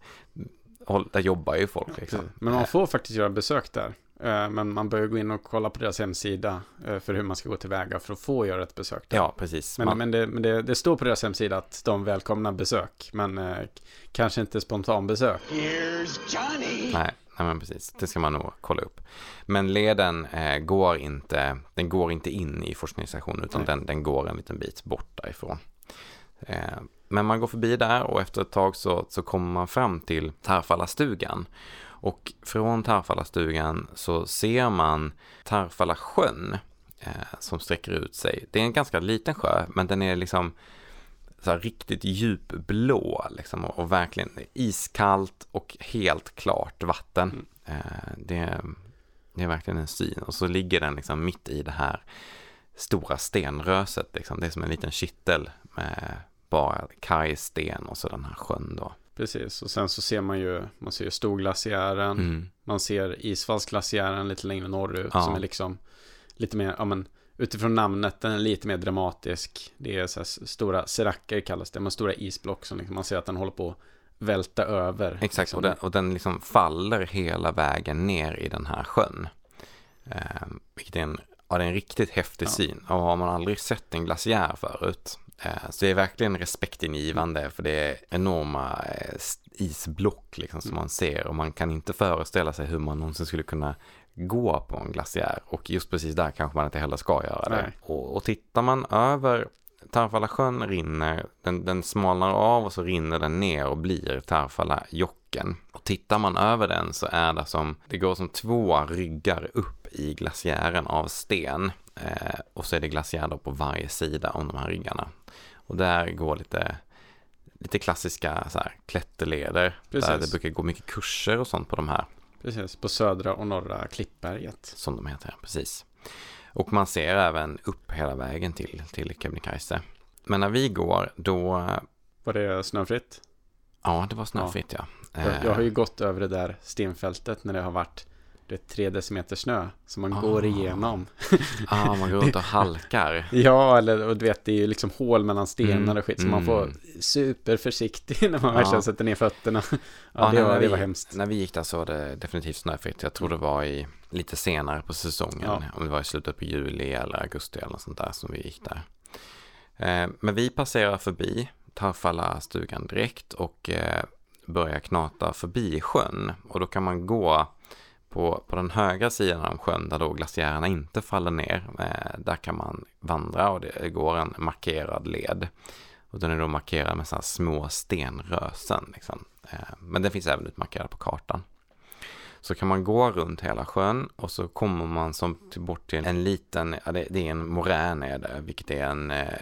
där jobbar ju folk liksom. Men man får faktiskt göra besök där. Eh, men man bör gå in och kolla på deras hemsida eh, för hur man ska gå tillväga för att få göra ett besök. Där. Ja, precis. Men, man... men, det, men det, det, står på deras hemsida att de välkomnar besök, men eh, kanske inte spontanbesök. Nej, nej, men precis. Det ska man nog kolla upp. Men leden eh, går inte, den går inte in i forskningsstationen utan den, den går en liten bit bort därifrån. Eh, men man går förbi där och efter ett tag så, så kommer man fram till Tarfalla-stugan. Och från Tarfalla-stugan så ser man Tarfalla sjön eh, som sträcker ut sig. Det är en ganska liten sjö, men den är liksom så riktigt djupblå liksom, och, och verkligen iskallt och helt klart vatten. Mm. Eh, det, det, är verkligen en syn och så ligger den liksom mitt i det här stora stenröset. Liksom. Det är som en liten kittel med bara kajsten och så den här sjön då. Precis, och sen så ser man ju, man ser ju storglaciären, mm. man ser isfallsglaciären lite längre norrut ja. som är liksom lite mer, ja men utifrån namnet, den är lite mer dramatisk. Det är så här stora seracker kallas det, men stora isblock som liksom, man ser att den håller på att välta över. Exakt, liksom. och, den, och den liksom faller hela vägen ner i den här sjön. Eh, vilket är en, ja, det är en riktigt häftig ja. syn. Och har man aldrig sett en glaciär förut så det är verkligen respektingivande för det är enorma eh, isblock liksom som man ser och man kan inte föreställa sig hur man någonsin skulle kunna gå på en glaciär och just precis där kanske man inte heller ska göra det. Och, och tittar man över Tarfalla sjön rinner, den, den smalnar av och så rinner den ner och blir Tarfalla jocken. Och tittar man över den så är det som, det går som två ryggar upp i glaciären av sten. Eh, och så är det glaciär på varje sida om de här ryggarna. Och där går lite, lite klassiska så här, klätterleder. Precis. Där det brukar gå mycket kurser och sånt på de här. Precis, på södra och norra Klippberget. Som de heter, precis. Och man ser även upp hela vägen till, till Kebnekaise. Men när vi går, då... Var det snöfritt? Ja, det var snöfritt, ja. ja. Jag, jag har ju gått över det där stenfältet när det har varit det är tre decimeter snö som man ah. går igenom. ah, man går runt och halkar. ja, eller och du vet, det är ju liksom hål mellan stenar mm. och skit, så mm. man får superförsiktig när man ja. verkligen sätter ner fötterna. Ja, ja det, var, det var hemskt. När vi gick där så var det definitivt snöfritt. Jag tror det var i lite senare på säsongen, ja. om det var i slutet på juli eller augusti eller något sånt där som vi gick där. Eh, men vi passerar förbi Tarfalla stugan direkt och eh, börjar knata förbi sjön och då kan man gå på, på den högra sidan av sjön där då glaciärerna inte faller ner, eh, där kan man vandra och det går en markerad led. Och den är då markerad med sådana små stenrösen. Liksom. Eh, men den finns även utmarkerad på kartan. Så kan man gå runt hela sjön och så kommer man som till, bort till en liten, ja, det, det, är en morän är det, vilket är en eh,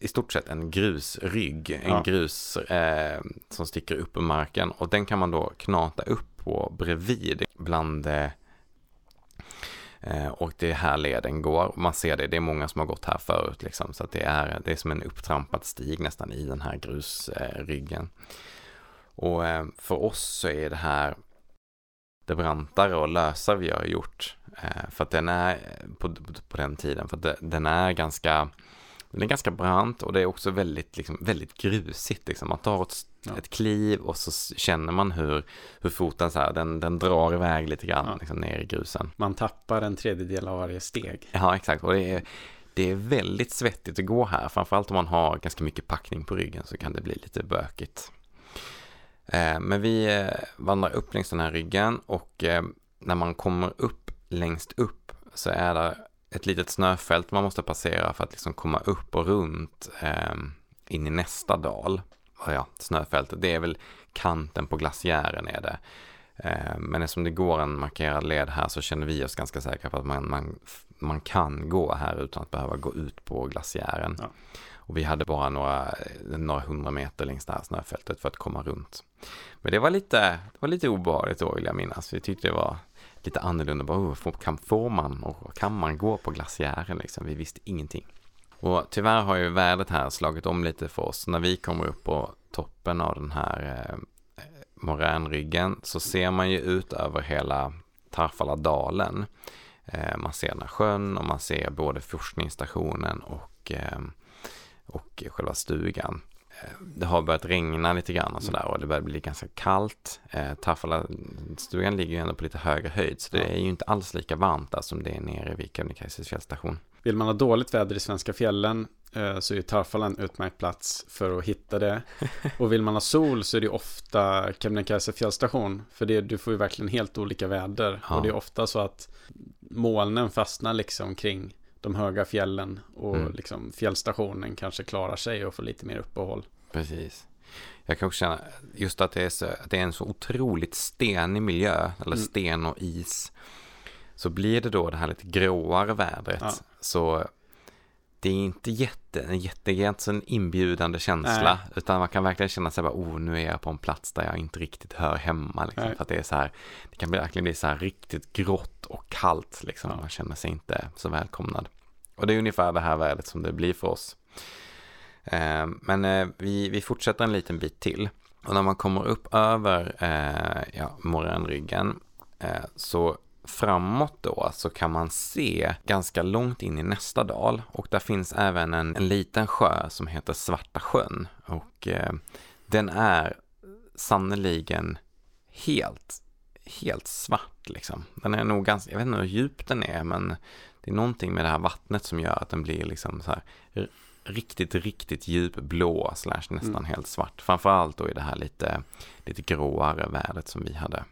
i stort sett en grusrygg, en ja. grus eh, som sticker upp ur marken och den kan man då knata upp på bredvid bland eh, och det är här leden går. Man ser det, det är många som har gått här förut liksom. Så att det är, det är som en upptrampad stig nästan i den här grusryggen. Och eh, för oss så är det här det brantare och lösare vi har gjort. Eh, för att den är eh, på, på den tiden, för att den är ganska den är ganska brant och det är också väldigt, liksom, väldigt grusigt. Liksom. Man tar ett, ja. ett kliv och så känner man hur, hur foten så här, den, den drar iväg lite grann ja. liksom, ner i grusen. Man tappar en tredjedel av varje steg. Ja, exakt. Och det är, det är väldigt svettigt att gå här. Framförallt om man har ganska mycket packning på ryggen så kan det bli lite bökigt. Eh, men vi eh, vandrar upp längs den här ryggen och eh, när man kommer upp längst upp så är det ett litet snöfält man måste passera för att liksom komma upp och runt in i nästa dal. Ja, snöfältet, det är väl kanten på glaciären är det. Eh, men eftersom det går en markerad led här så känner vi oss ganska säkra på att man, man, man kan gå här utan att behöva gå ut på glaciären. Ja. Och vi hade bara några, några hundra meter längs det här snöfältet för att komma runt. Men det var lite, det var lite obehagligt då vill jag minnas. Vi tyckte det var lite annorlunda. Bara, oh, kan, får man och kan man gå på glaciären liksom? Vi visste ingenting. Och tyvärr har ju vädret här slagit om lite för oss. När vi kommer upp på toppen av den här eh, moränryggen så ser man ju ut över hela Tarfaladalen. Eh, man ser den här sjön och man ser både forskningsstationen och, eh, och själva stugan. det har börjat regna lite grann och sådär och det börjar bli ganska kallt. Eh, Taffalastugan ligger ju ändå på lite högre höjd så det är ju inte alls lika varmt där som det är nere vid Kebnekaises fjällstation. Vill man ha dåligt väder i svenska fjällen eh, så är Tarfala en utmärkt plats för att hitta det. Och vill man ha sol så är det ofta Kebnekaise fjällstation. För det, du får ju verkligen helt olika väder. Ja. Och det är ofta så att molnen fastnar liksom kring de höga fjällen och mm. liksom fjällstationen kanske klarar sig och får lite mer uppehåll. Precis. Jag kan också känna just att det är, så, att det är en så otroligt stenig miljö, eller mm. sten och is. Så blir det då det här lite gråare vädret. Ja. Så det är inte jätte, en jätte, en inbjudande känsla. Nej. Utan man kan verkligen känna sig bara, oh nu är jag på en plats där jag inte riktigt hör hemma. Liksom, för att det är så här, det kan verkligen bli så här riktigt grått och kallt. Liksom. Ja. Man känner sig inte så välkomnad. Och det är ungefär det här vädret som det blir för oss. Eh, men eh, vi, vi fortsätter en liten bit till. Och när man kommer upp över eh, ja, morgonryggen eh, så framåt då så kan man se ganska långt in i nästa dal och där finns även en, en liten sjö som heter Svarta sjön och eh, den är sannoliken helt, helt svart liksom. Den är nog ganska, jag vet inte hur djup den är men det är någonting med det här vattnet som gör att den blir liksom så här riktigt, riktigt djupblå slash nästan mm. helt svart. Framförallt då i det här lite, lite gråare vädret som vi hade.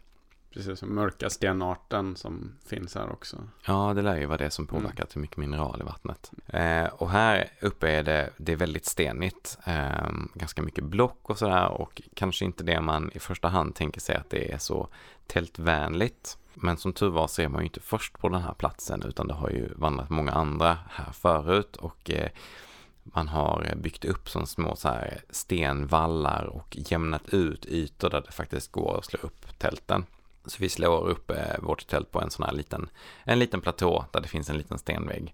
Precis, som mörka stenarten som finns här också. Ja, det lär ju vara det som påverkat mm. hur mycket mineral i vattnet. Eh, och här uppe är det, det är väldigt stenigt, eh, ganska mycket block och sådär och kanske inte det man i första hand tänker sig att det är så tältvänligt. Men som tur var så är man ju inte först på den här platsen utan det har ju vandrat många andra här förut och eh, man har byggt upp som små så här stenvallar och jämnat ut ytor där det faktiskt går att slå upp tälten. Så vi slår upp eh, vårt tält på en sån här liten, en liten platå där det finns en liten stenvägg.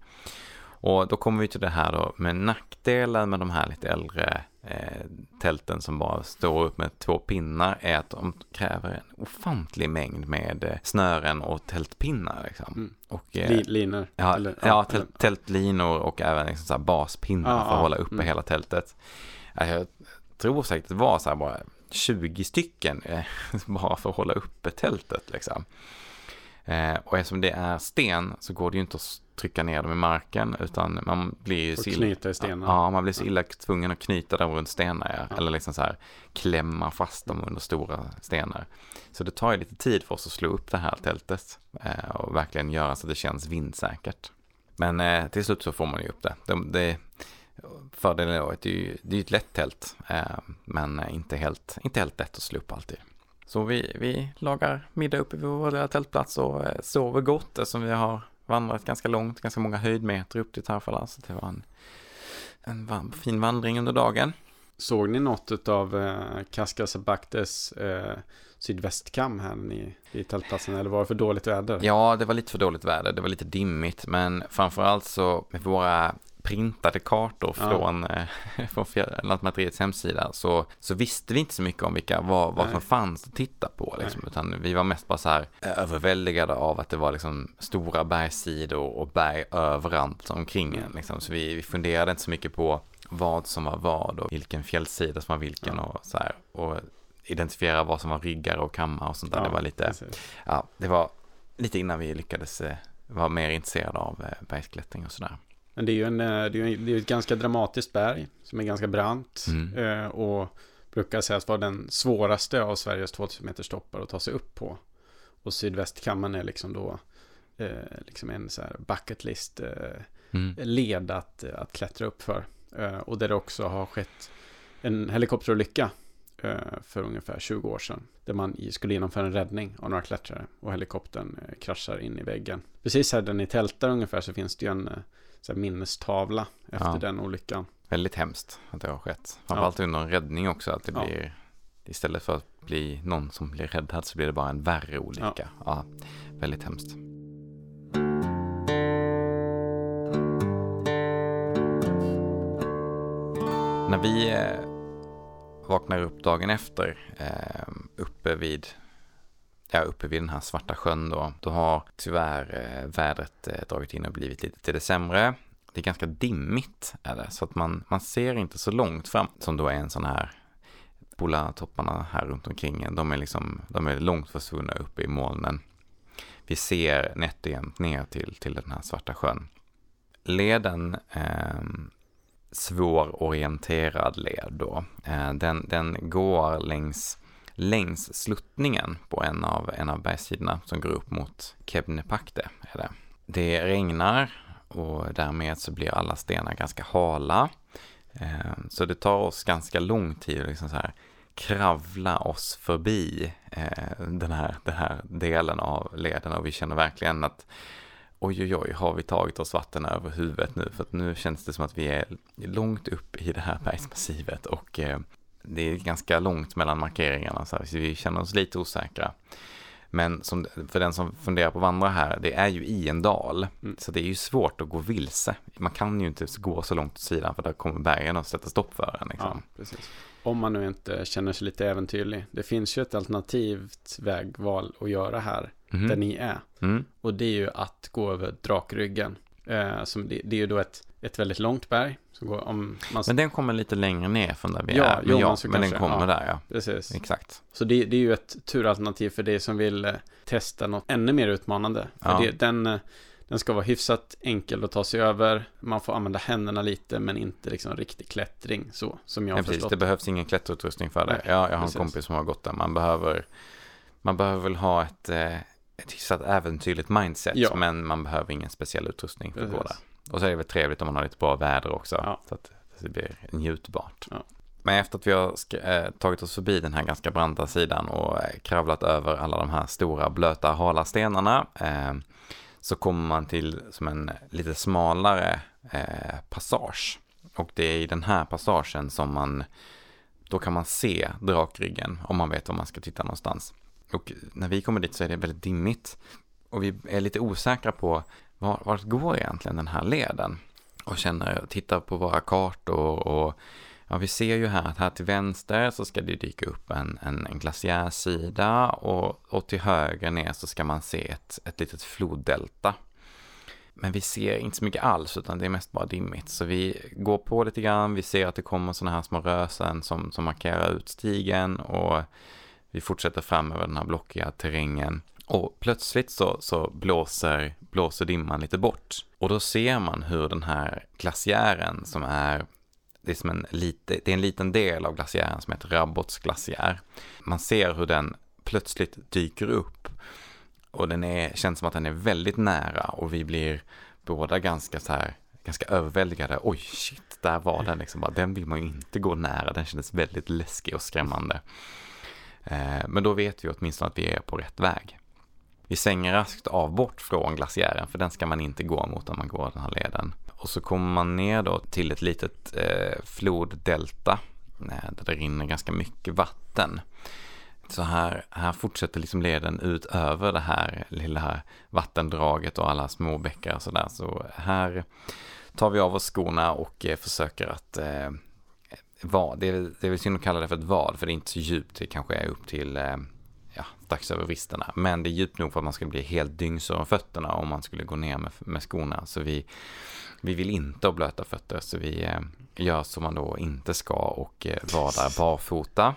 Och då kommer vi till det här då med nackdelen med de här lite äldre eh, tälten som bara står upp med två pinnar är att de kräver en ofantlig mängd med eh, snören och tältpinnar. Liksom. Mm. Och, eh, linor? Ja, eller, ja tält, tältlinor och även liksom så baspinnar ah, för att hålla uppe mm. hela tältet. Jag tror säkert det var så här bara 20 stycken eh, bara för att hålla uppe tältet. Liksom. Eh, och eftersom det är sten så går det ju inte att trycka ner dem i marken utan man blir så illa, ja, man blir så illa tvungen att knyta dem runt stenar ja. eller liksom så här klämma fast dem under stora stenar. Så det tar ju lite tid för oss att slå upp det här tältet eh, och verkligen göra så att det känns vindsäkert. Men eh, till slut så får man ju upp det. det, det fördelen är att det är ju det är ett lätt tält eh, men inte helt, inte helt lätt att slå upp alltid. Så vi, vi lagar middag uppe vid vår lilla tältplats och eh, sover gott eftersom vi har vandrat ganska långt, ganska många höjdmeter upp till Tarfala. Så det var en, en fin vandring under dagen. Såg ni något av eh, Kaskasabaktes eh, sydvästkam här i, i tältplatsen? Eller var det för dåligt väder? Ja, det var lite för dåligt väder. Det var lite dimmigt. Men framförallt så med våra printade kartor ja. från, eh, från Lantmäteriets hemsida så, så visste vi inte så mycket om vilka, vad, vad som fanns att titta på. Liksom, utan vi var mest bara så här överväldigade av att det var liksom stora bergssidor och berg överallt omkring en. Liksom. Så vi, vi funderade inte så mycket på vad som var vad och vilken fjällsida som var vilken ja. och så här. Och identifiera vad som var ryggar och kammar och sånt där. Ja, det var lite, ja, det var lite innan vi lyckades eh, vara mer intresserade av eh, bergsklättring och sådär. Men det är ju en, eh, det är, det är ett ganska dramatiskt berg som är ganska brant mm. Eh, och brukar sägas vara den svåraste av Sveriges 2000 meters toppar att ta sig upp på. Och sydvästkammaren är liksom då eh, liksom en så här bucket list mm. led att, att klättra upp för. och där det också har skett en helikopterolycka för ungefär 20 år sedan. Där man skulle genomföra en räddning av några klättrare och helikoptern kraschar in i väggen. Precis här där ni tältar ungefär så finns det ju en så minnestavla efter ja. den olyckan. Väldigt hemskt att det har skett. Framförallt ja. under en räddning också. Att det ja. blir, istället för att bli någon som blir räddad så blir det bara en värre olycka. Ja. ja väldigt hemskt. När vi eh, vaknar upp dagen efter eh, uppe vid ja, uppe vid den här svarta sjön då, då har tyvärr eh, vädret eh, dragit in och blivit lite till det sämre. det är ganska dimmigt är det, så att man, man ser inte så långt fram som då är en sån här polartopparna här runt omkring. De är liksom, de är långt försvunna uppe i molnen. Vi ser nätt och jämnt ner till, till den här svarta sjön. Leden, eh, svårorienterad led då, eh, den, den går längs längs sluttningen på en av, en av bergssidorna som går upp mot Kebnepakte. Är det. det regnar och därmed så blir alla stenar ganska hala. Eh, så det tar oss ganska lång tid att liksom så här kravla oss förbi eh, den, här, den här delen av leden och vi känner verkligen att oj oj oj, har vi tagit oss vatten över huvudet nu? För att nu känns det som att vi är långt upp i det här bergsmassivet och eh, det är ganska långt mellan markeringarna så, här, så vi känner oss lite osäkra. Men som, för den som funderar på att vandra här, det är ju i en dal. Mm. Så det är ju svårt att gå vilse. Man kan ju inte gå så långt åt sidan för där kommer bergen att sätta stopp för en. Liksom. Ja, Om man nu inte känner sig lite äventyrlig. Det finns ju ett alternativt vägval att göra här. Mm. Där ni är. Mm. Och det är ju att gå över drakryggen. Eh, som det, det, är ju då ett, ett väldigt långt berg. Går, om man... Men den kommer lite längre ner från där vi ja, är. Men, jo, ja, men den kommer ja, där ja. Precis. Exakt. Så det, det, är ju ett turalternativ för dig som vill eh, testa något ännu mer utmanande. För det, den, eh, den ska vara hyfsat enkel att ta sig över. Man får använda händerna lite men inte liksom riktig klättring så som jag har ja, precis. Det behövs ingen klätterutrustning för det. Ja, jag har precis. en kompis som har gått där. Man behöver, man behöver väl ha ett eh, ett hyfsat äventyrligt mindset, ja. men man behöver ingen speciell utrustning för att gå där. Och så är det väl trevligt om man har lite bra väder också, ja. så att det blir njutbart. Ja. Men efter att vi har äh, tagit oss förbi den här ganska branta sidan och äh, kravlat över alla de här stora blöta hala stenarna äh, så kommer man till som en lite smalare eh, passage. Och det är i den här passagen som man, då kan man se drakryggen om man vet var man ska titta någonstans. Och när vi kommer dit så är det väldigt dimmigt. Och vi är lite osäkra på var, vart går egentligen den här leden? Och känner, tittar på våra kartor och ja, vi ser ju här att här till vänster så ska det dyka upp en, en, en glaciärsida och, och till höger ner så ska man se ett, ett litet floddelta. Men vi ser inte så mycket alls utan det är mest bara dimmigt. Så vi går på lite grann, vi ser att det kommer sådana här små rösen som, som markerar ut stigen och vi fortsätter fram över den här blockiga terrängen. Och plötsligt så, så blåser, blåser dimman lite bort. Och då ser man hur den här glaciären som är det är, som en, lite, det är en liten del av glaciären som heter Rabbots glaciär. Man ser hur den plötsligt dyker upp. Och den är, känns som att den är väldigt nära och vi blir båda ganska så här, ganska överväldigade. Oj, shit, där var den liksom. Bara, den vill man ju inte gå nära. Den kändes väldigt läskig och skrämmande. Eh, men då vet vi åtminstone att vi är på rätt väg. Vi svänger raskt av bort från glaciären, för den ska man inte gå mot om man går den här leden. Och så kommer man ner då till ett litet eh, floddelta eh, där det rinner ganska mycket vatten. Så här, här fortsätter liksom leden ut över det här lilla vattendraget och alla små bäckar och sådär. Så här tar vi av oss skorna och eh, försöker att eh, vad, det är, det är väl synd att kalla det för ett vad, för det är inte så djupt, det kanske är upp till eh, ja, strax över vristerna. Men det är djupt nog för att man skulle bli helt dyngsur om fötterna om man skulle gå ner med, med skorna. Så vi, vi vill inte ha blöta fötter, så vi eh, gör som man då inte ska och eh, vadar barfota.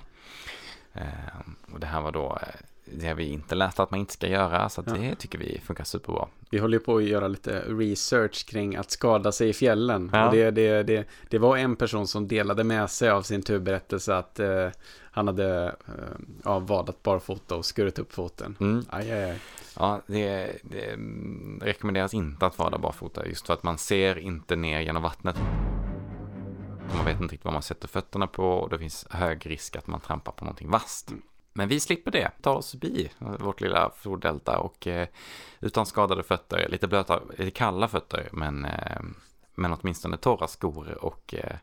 Eh, och det här var då eh, det har vi inte läst att man inte ska göra, så ja. det tycker vi funkar superbra. Vi håller på att göra lite research kring att skada sig i fjällen. Ja. Och det, det, det, det var en person som delade med sig av sin turberättelse att eh, han hade eh, ja, vadat barfota och skurit upp foten. Mm. Aj, aj, aj. Ja, det, det rekommenderas inte att vada barfota just för att man ser inte ner genom vattnet. Man vet inte riktigt vad man sätter fötterna på och det finns hög risk att man trampar på någonting vasst. Mm. Men vi slipper det, tar oss förbi vårt lilla floddelta och eh, utan skadade fötter, lite blöta, lite kalla fötter, men, eh, men åtminstone torra skor och, eh,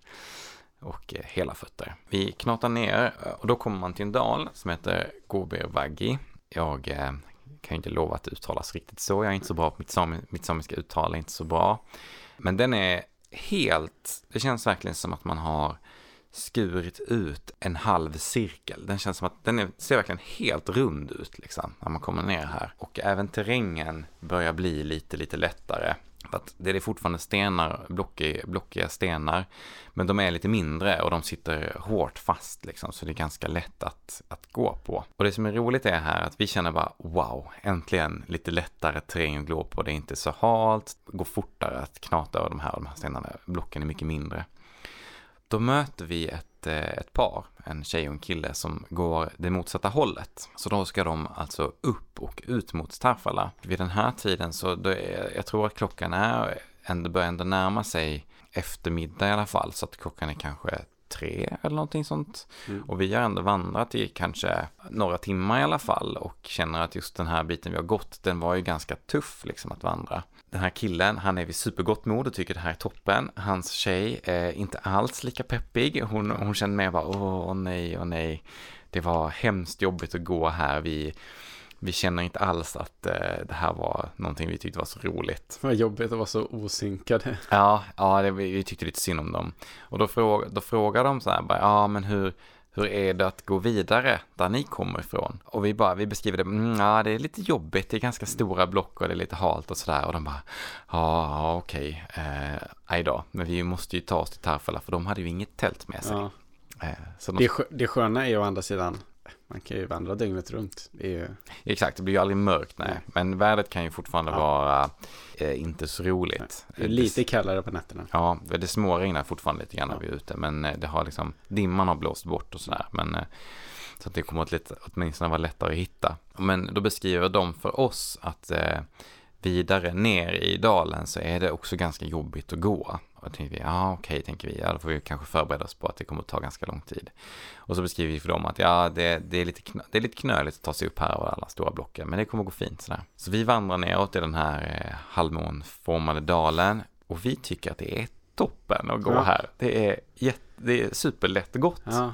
och eh, hela fötter. Vi knatar ner eh, och då kommer man till en dal som heter Gobervagi. Jag eh, kan ju inte lova att det uttalas riktigt så, jag är inte så bra på mitt, sam mitt samiska uttal, är inte så bra. Men den är helt, det känns verkligen som att man har skurit ut en halv cirkel. Den känns som att den är, ser verkligen helt rund ut liksom när man kommer ner här. Och även terrängen börjar bli lite, lite lättare. För att det är fortfarande stenar, blockiga, blockiga stenar, men de är lite mindre och de sitter hårt fast liksom, så det är ganska lätt att, att gå på. Och det som är roligt är här att vi känner bara wow, äntligen lite lättare terräng att gå på, det är inte så halt, det går fortare att knata över de här, de här stenarna, blocken är mycket mindre. Då möter vi ett, eh, ett par, en tjej och en kille som går det motsatta hållet. Så då ska de alltså upp och ut mot Tarfala. Vid den här tiden så, då är, jag tror att klockan är, ändå börjar ändå närma sig eftermiddag i alla fall. Så att klockan är kanske tre eller någonting sånt. Mm. Och vi har ändå vandrat i kanske några timmar i alla fall och känner att just den här biten vi har gått, den var ju ganska tuff liksom att vandra. Den här killen, han är vid supergott mod och tycker det här är toppen. Hans tjej är inte alls lika peppig. Hon, hon känner mer bara, åh nej, åh nej. Det var hemskt jobbigt att gå här. Vi, vi känner inte alls att eh, det här var någonting vi tyckte var så roligt. Vad jobbigt att vara så osynkade. Ja, ja det, vi, vi tyckte lite synd om dem. Och då, fråg, då frågar de så här, bara, ja men hur, hur är det att gå vidare där ni kommer ifrån? Och vi bara, vi beskriver det, mm, ja det är lite jobbigt, det är ganska stora block och det är lite halt och sådär. Och de bara, ja okej, okay. eh, då, men vi måste ju ta oss till Tarfala för de hade ju inget tält med sig. Ja. Eh, de... det, det sköna är ju å andra sidan man kan ju vandra dygnet runt. Det ju... Exakt, det blir ju aldrig mörkt, nej. Men vädret kan ju fortfarande ja. vara eh, inte så roligt. Det är lite kallare på nätterna. Ja, det småregnar fortfarande lite grann när vi är ute. Men eh, det har liksom, dimman har blåst bort och sådär. Men eh, så att det kommer att lite, åtminstone vara lättare att hitta. Men då beskriver de för oss att eh, vidare ner i dalen så är det också ganska jobbigt att gå. Och tänkte vi, ja okej, okay, tänker vi, ja då får vi kanske förbereda oss på att det kommer att ta ganska lång tid. Och så beskriver vi för dem att ja, det, det, är, lite knö, det är lite knöligt att ta sig upp här över alla stora blocken, men det kommer att gå fint sådär. Så vi vandrar neråt i den här eh, halvmånformade dalen och vi tycker att det är toppen att gå ja. här. Det är, jätte, det är superlätt gott. Ja.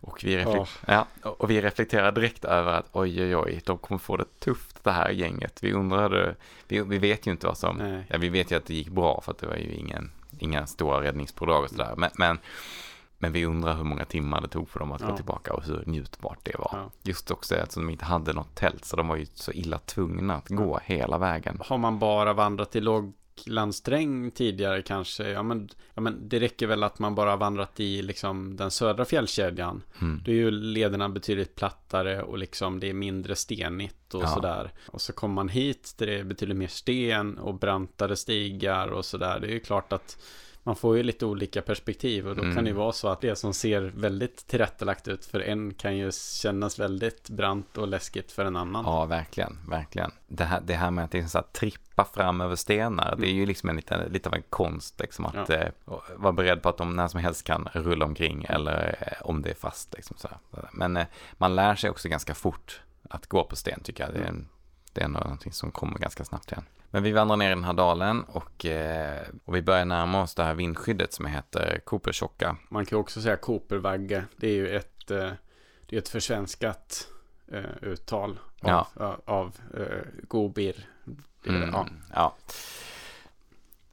Och vi, oh. ja, och vi reflekterar direkt över att oj, oj, oj, de kommer få det tufft det här gänget. Vi undrade, vi, vi vet ju inte vad som, ja, vi vet ju att det gick bra för att det var ju ingen, inga stora räddningspådrag och sådär. Men, men, men, vi undrar hur många timmar det tog för dem att ja. gå tillbaka och hur njutbart det var. Ja. Just också eftersom de inte hade något tält så de var ju så illa tvungna att gå hela vägen. Har man bara vandrat i låg landsträng tidigare kanske, ja men, ja men det räcker väl att man bara vandrat i liksom den södra fjällkedjan. Mm. Då är ju lederna betydligt plattare och liksom det är mindre stenigt och ja. sådär. Och så kommer man hit där det är betydligt mer sten och brantare stigar och sådär. Det är ju klart att man får ju lite olika perspektiv och då mm. kan det ju vara så att det som ser väldigt tillrättalagt ut för en kan ju kännas väldigt brant och läskigt för en annan. Ja, verkligen, verkligen. Det här, det här med att är så att trippa fram över stenar, mm. det är ju mm. liksom en lite, lite av en konst, liksom att ja. eh, vara beredd på att de när som helst kan rulla omkring eller eh, om det är fast. Liksom så här. Men eh, man lär sig också ganska fort att gå på sten tycker jag. Det är, en, det är någonting som kommer ganska snabbt igen. Men vi vandrar ner i den här dalen och, eh, och vi börjar närma oss det här vindskyddet som heter Coopertjocka. Man kan också säga Coopervagge. Det är ju ett, eh, det är ett försvenskat eh, uttal av, ja. av, av Gobir. Mm, ja. ja.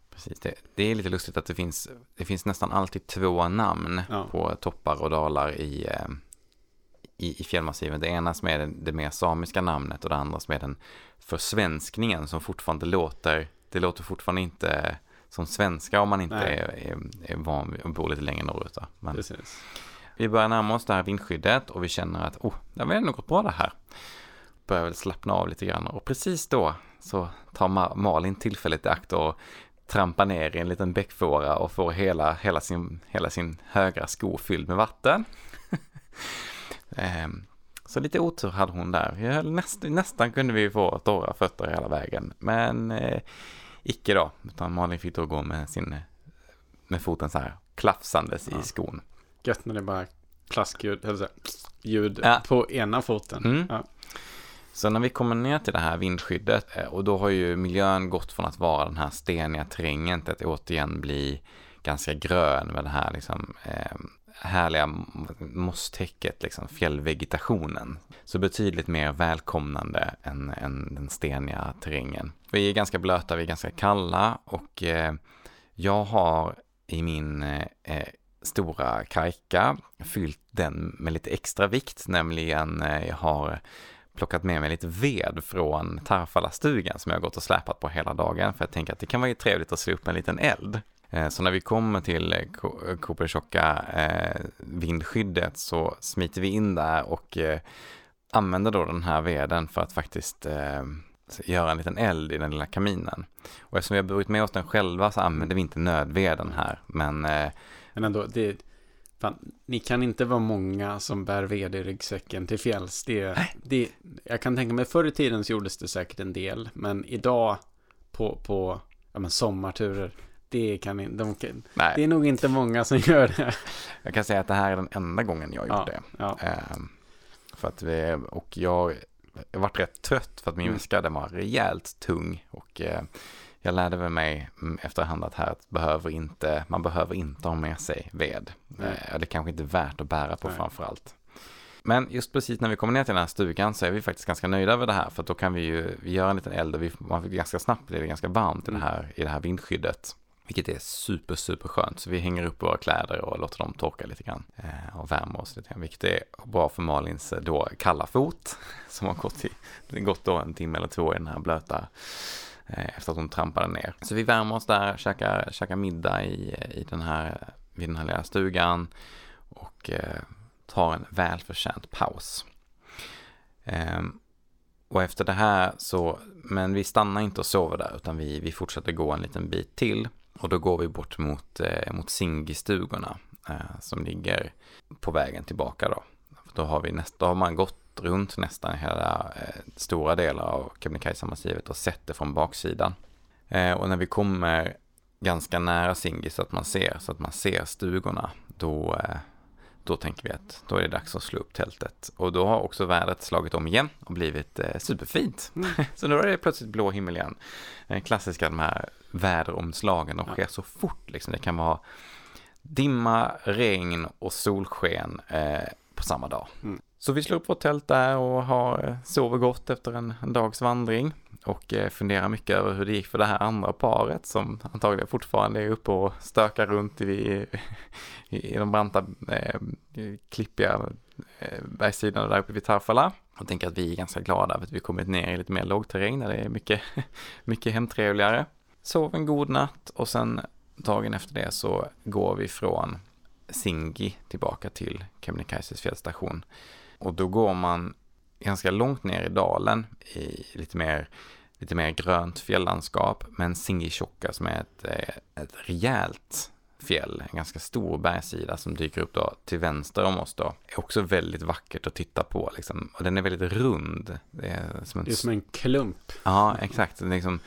Precis, det, det, är lite lustigt att det finns, det finns nästan alltid två namn ja. på toppar och dalar i, i, i fjällmassiven. Det ena som är det, det mer samiska namnet och det andra som är den försvenskningen som fortfarande låter, det låter fortfarande inte som svenska om man inte är, är, är, van vid att bo lite längre norrut. Men vi börjar närma oss det här vindskyddet och vi känner att oh, det har ändå gått bra det här. Börjar väl slappna av lite grann och precis då så tar Malin tillfället i akt och trampar ner i en liten bäckfåra och får hela, hela, sin, hela sin högra sko fylld med vatten. Ehm, så lite otur hade hon där. Näst, nästan kunde vi få torra fötter hela vägen. Men eh, icke då. Utan Malin fick då gå med sin med foten så här klafsandes ja. i skon. Gött när det bara klaskljud, eller ljud ja. på ena foten. Mm. Ja. Så när vi kommer ner till det här vindskyddet eh, och då har ju miljön gått från att vara den här steniga terrängen till att återigen bli ganska grön med det här liksom eh, härliga mosstäcket, liksom fjällvegetationen. Så betydligt mer välkomnande än, än den steniga terrängen. Vi är ganska blöta, vi är ganska kalla och eh, jag har i min eh, eh, stora kajka fyllt den med lite extra vikt, nämligen eh, jag har plockat med mig lite ved från Tarfalastugan som jag har gått och släpat på hela dagen för jag tänker att det kan vara ju trevligt att slå upp en liten eld. Eh, så när vi kommer till Kopersjocka eh, vindskyddet så smiter vi in där och eh, använder då den här veden för att faktiskt eh, göra en liten eld i den lilla kaminen. Och eftersom vi har burit med oss den själva så använder vi inte nödveden här. Men, eh, men ändå, det, fan, ni kan inte vara många som bär ved i ryggsäcken till fjälls. Det, det, jag kan tänka mig förr i tiden så gjordes det säkert en del. Men idag på, på ja, men sommarturer det, kan, de kan, det är nog inte många som gör det. Jag kan säga att det här är den enda gången jag gjort det. Ja. Ehm, för att vi, och jag, jag varit rätt trött för att min mm. väska den var rejält tung. Och eh, jag lärde mig mm, efterhand att här behöver inte, man behöver inte ha med sig ved. Mm. Eh, det är kanske inte är värt att bära på framför allt. Men just precis när vi kommer ner till den här stugan så är vi faktiskt ganska nöjda över det här. För då kan vi ju vi göra en liten eld och vi, man fick ganska snabbt blir det ganska varmt i, det mm. här, i det här vindskyddet. Vilket är super, super skönt. Så vi hänger upp våra kläder och låter dem torka lite grann. Eh, och värmer oss lite grann. Vilket är bra för Malins eh, då kalla fot. Som har gått, i, gått då en timme eller två i den här blöta. Eh, efter att hon trampade ner. Så vi värmer oss där, käkar, käkar middag i, i den här, vid den här lilla stugan. Och eh, tar en välförtjänt paus. Eh, och efter det här så, men vi stannar inte och sover där utan vi, vi fortsätter gå en liten bit till. Och då går vi bort mot, eh, mot Singistugorna eh, som ligger på vägen tillbaka då. Då har, vi nästa, då har man gått runt nästan hela eh, stora delar av Kebnekaise-massivet och sett det från baksidan. Eh, och när vi kommer ganska nära Singis så att man ser, så att man ser stugorna, då, eh, då tänker vi att då är det dags att slå upp tältet. Och då har också vädret slagit om igen och blivit eh, superfint. Mm. så nu är det plötsligt blå himmel igen. Eh, klassiska de här väderomslagen, de sker ja. så fort liksom. Det kan vara dimma, regn och solsken eh, på samma dag. Mm. Så vi slår upp vårt tält där och har, eh, sover gott efter en, en dags vandring och eh, funderar mycket över hur det gick för det här andra paret som antagligen fortfarande är uppe och stökar runt i, i, i de branta, eh, klippiga eh, bergssidorna där uppe vid Tarfala. Och tänker att vi är ganska glada för att vi kommit ner i lite mer lågterräng där det är mycket, mycket hemtrevligare. Sov en god natt och sen dagen efter det så går vi från Singi tillbaka till Kebnekaises fjällstation. Och då går man ganska långt ner i dalen i lite mer, lite mer grönt fjällandskap. Men Singitjokka som är ett, eh, ett rejält fjäll, en ganska stor bergssida som dyker upp då till vänster om oss då. Är också väldigt vackert att titta på liksom. Och den är väldigt rund. Det är som en, det är som en klump. Ja, exakt. Det är liksom,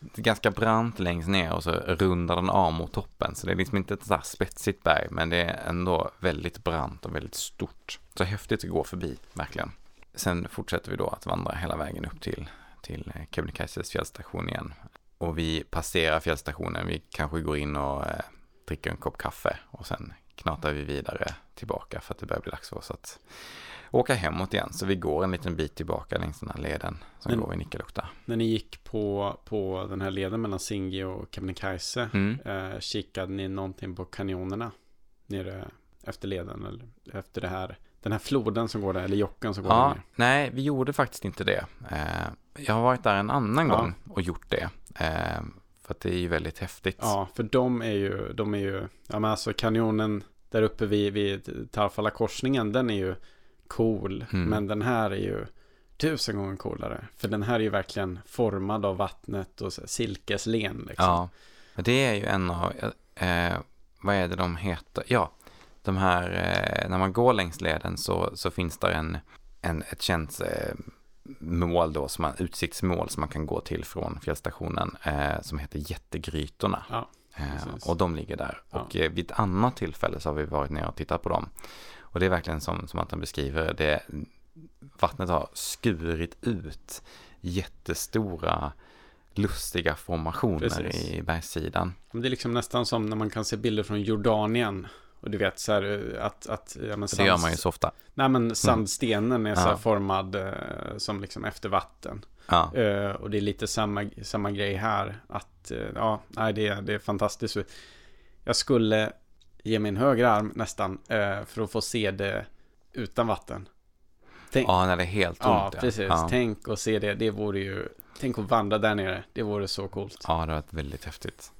ganska brant längst ner och så rundar den av mot toppen. Så det är liksom inte ett sådär spetsigt berg, men det är ändå väldigt brant och väldigt stort. Så häftigt att gå förbi, verkligen. Sen fortsätter vi då att vandra hela vägen upp till, till Kebnekaises fjällstation igen. Och vi passerar fjällstationen, vi kanske går in och eh, dricker en kopp kaffe och sen knatar vi vidare tillbaka för att det börjar bli dags för oss att åka hemåt igen. Så vi går en liten bit tillbaka längs den här leden som Men, går i Nikkaluokta. När ni gick på, på den här leden mellan Singi och Kebnekaise, mm. eh, kikade ni någonting på kanjonerna nere efter leden eller efter det här den här floden som går där, eller jocken som går ja, där Nej, vi gjorde faktiskt inte det. Eh, jag har varit där en annan ja. gång och gjort det. Eh, för att det är ju väldigt häftigt. Ja, för de är ju, de är ju, ja men alltså kanjonen där uppe vid, vid Tarfala korsningen, den är ju cool. Mm. Men den här är ju tusen gånger coolare. För den här är ju verkligen formad av vattnet och silkeslen. Liksom. Ja, men det är ju en av, eh, vad är det de heter? Ja, de här, eh, när man går längs leden så, så finns det en, en, ett känt eh, mål då, som man, utsiktsmål som man kan gå till från fjällstationen eh, som heter Jättegrytorna. Ja, eh, och de ligger där. Ja. Och eh, vid ett annat tillfälle så har vi varit ner och tittat på dem. Och det är verkligen som, som att han beskriver det. Vattnet har skurit ut jättestora lustiga formationer Precis. i bergssidan. Det är liksom nästan som när man kan se bilder från Jordanien. Och du vet så här att... att ja, men sand... Det gör man ju så ofta. Nej men mm. sandstenen är så här formad eh, som liksom efter vatten. Ja. Uh, och det är lite samma, samma grej här. Att, uh, ja, nej, det, det är fantastiskt. Jag skulle ge min högra arm nästan eh, för att få se det utan vatten. Tänk, Ja, när det är helt tomt. ja, precis. Ja. Tänk och se det. Det vore ju... Tänk att vandra där nere. Det vore så coolt. Ja, det varit väldigt häftigt.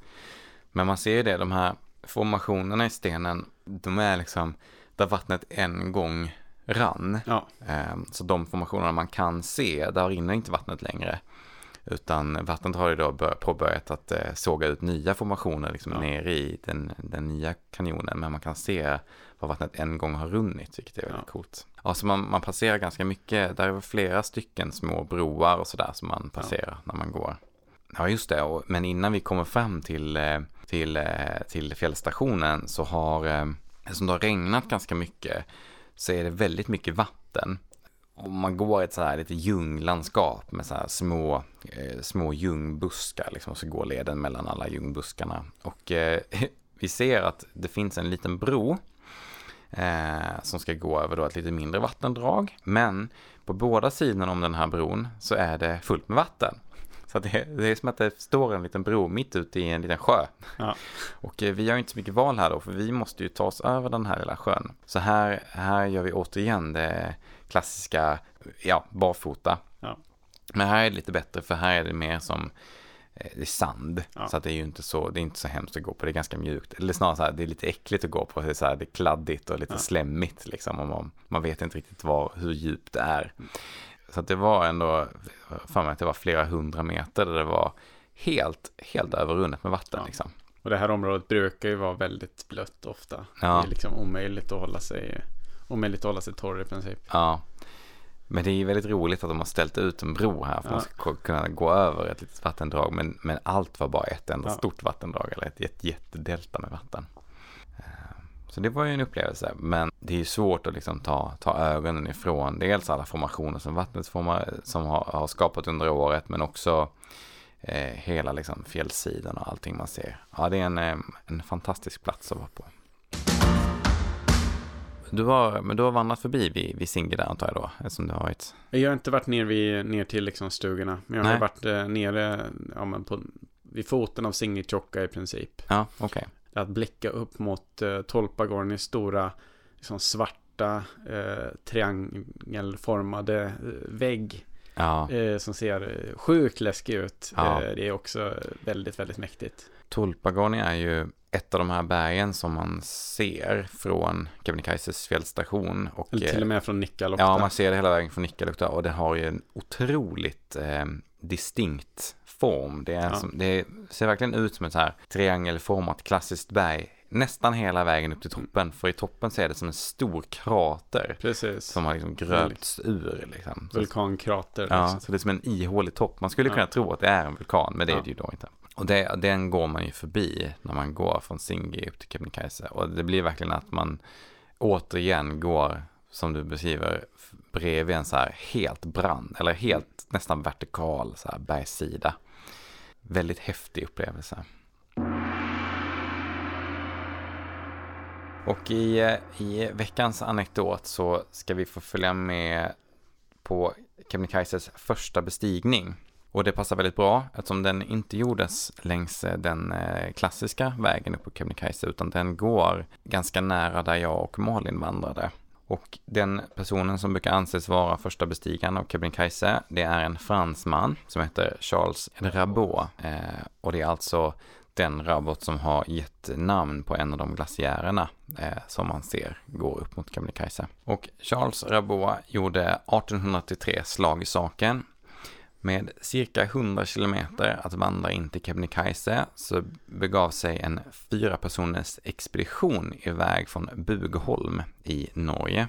Men man ser ju det, de här formationerna i stenen, de är liksom där vattnet en gång rann. Ja, Eh, Så de formationerna man kan se, där rinner inte vattnet längre. Utan vattnet har bör- påbörjat att eh, såga ut nya formationer liksom Ja. ner i den, den nya kanjonen. Men man kan se var vattnet en gång har runnit, vilket är väldigt Ja. coolt. Ja, så man, man passerar ganska mycket. Där är flera stycken små broar och sådär som man passerar när man går. Ja, just det. Och, men innan vi kommer fram till, eh, till, eh, till fjällstationen så har, eftersom det har regnat ganska mycket, så är det väldigt mycket vatten. Och man går i ett så här lite ljunglandskap med så här små, eh, små ljungbuskar, liksom, så går leden mellan alla ljungbuskarna. Och eh, vi ser att det finns en liten bro eh, som ska gå över då ett lite mindre vattendrag. Men på båda sidorna om den här bron så är det fullt med vatten. Så det, det är som att det står en liten bro mitt ute i en liten sjö. Ja. Och eh, vi har inte så mycket val här då, för vi måste ju ta oss över den här lilla sjön. Så här, här gör vi återigen det klassiska, ja, barfota. Ja. Men här är det lite bättre, för här är det mer som eh, det är sand. Ja. Så att det är ju inte så, det är inte så hemskt att gå på, det är ganska mjukt. Eller snarare så här, det är lite äckligt att gå på, det är, så här, det är kladdigt och lite Ja. slemmigt liksom. Och man, man vet inte riktigt var, hur djupt det är. Så att det var ändå, för mig att det var flera hundra meter där det var helt, helt överrunnet med vatten Ja. liksom. och det här området brukar ju vara väldigt blött ofta. Ja. Det är liksom omöjligt att hålla sig, omöjligt att hålla sig torr i princip. Ja. Men det är ju väldigt roligt att de har ställt ut en bro här för att Ja. man ska kunna gå över ett litet vattendrag. Men, men allt var bara ett enda Ja. stort vattendrag eller ett, ett jättedelta med vatten. Eh, Så det var ju en upplevelse. Men det är ju svårt att liksom ta, ta ögonen ifrån dels alla formationer som vattnet formar, som har, har skapat under året. Men också eh, hela liksom fjällsidan och allting man ser. Ja, det är en, eh, en fantastisk plats att vara på. Du har, men du har vandrat förbi vid, vid Singe där antar jag då, eftersom du har varit... Jag har inte varit ner, vid, ner till liksom stugorna. Men jag har Nej. varit eh, nere ja, men på, vid foten av Singitjokka i princip. Ja, okej. Att blicka upp mot eh, Tolpagornis stora liksom svarta eh, triangelformade eh, vägg. Ja, Eh, som ser eh, sjukt läskig ut. Ja. Eh, det är också väldigt, väldigt mäktigt. Tulpagoni är ju ett av de här bergen som man ser från Kebnekaises fjällstation. Och, Eller till och med från Nikkaluokta. Ja, man ser det hela vägen från Nikkaluokta och det har ju en otroligt eh, distinkt form. Det, är Ja. som, det ser verkligen ut som ett så här triangelformat klassiskt berg. Nästan hela vägen upp till toppen, för i toppen så är det som en stor krater Precis. som har liksom gröpts ur. Liksom. Vulkankrater. Ja, liksom. så det är som en ihålig topp. Man skulle Ja. kunna tro att det är en vulkan, men det är Ja. det ju då inte. Och det, den går man ju förbi när man går från Singi upp till Kebnekaise. Och det blir verkligen att man återigen går, som du beskriver, bredvid en så här helt brand, eller helt nästan vertikal så här bergssida. Väldigt häftig upplevelse. Och i, i veckans anekdot så ska vi få följa med på Kebnekaises första bestigning. Och det passar väldigt bra eftersom den inte gjordes längs eh, den eh, klassiska vägen upp på Kebnekaise utan den går ganska nära där jag och Malin vandrade. Och den personen som brukar anses vara första bestigaren av Kebnekaise det är en fransman som heter Charles Rabot. Eh, och det är alltså den Rabot som har gett namn på en av de glaciärerna eh, som man ser går upp mot Kebnekaise. Och Charles Rabot gjorde 1883 slag i saken. Med cirka 100 kilometer att vandra in till Kebnekaise så begav sig en fyra personers expedition iväg från Bugholm i Norge.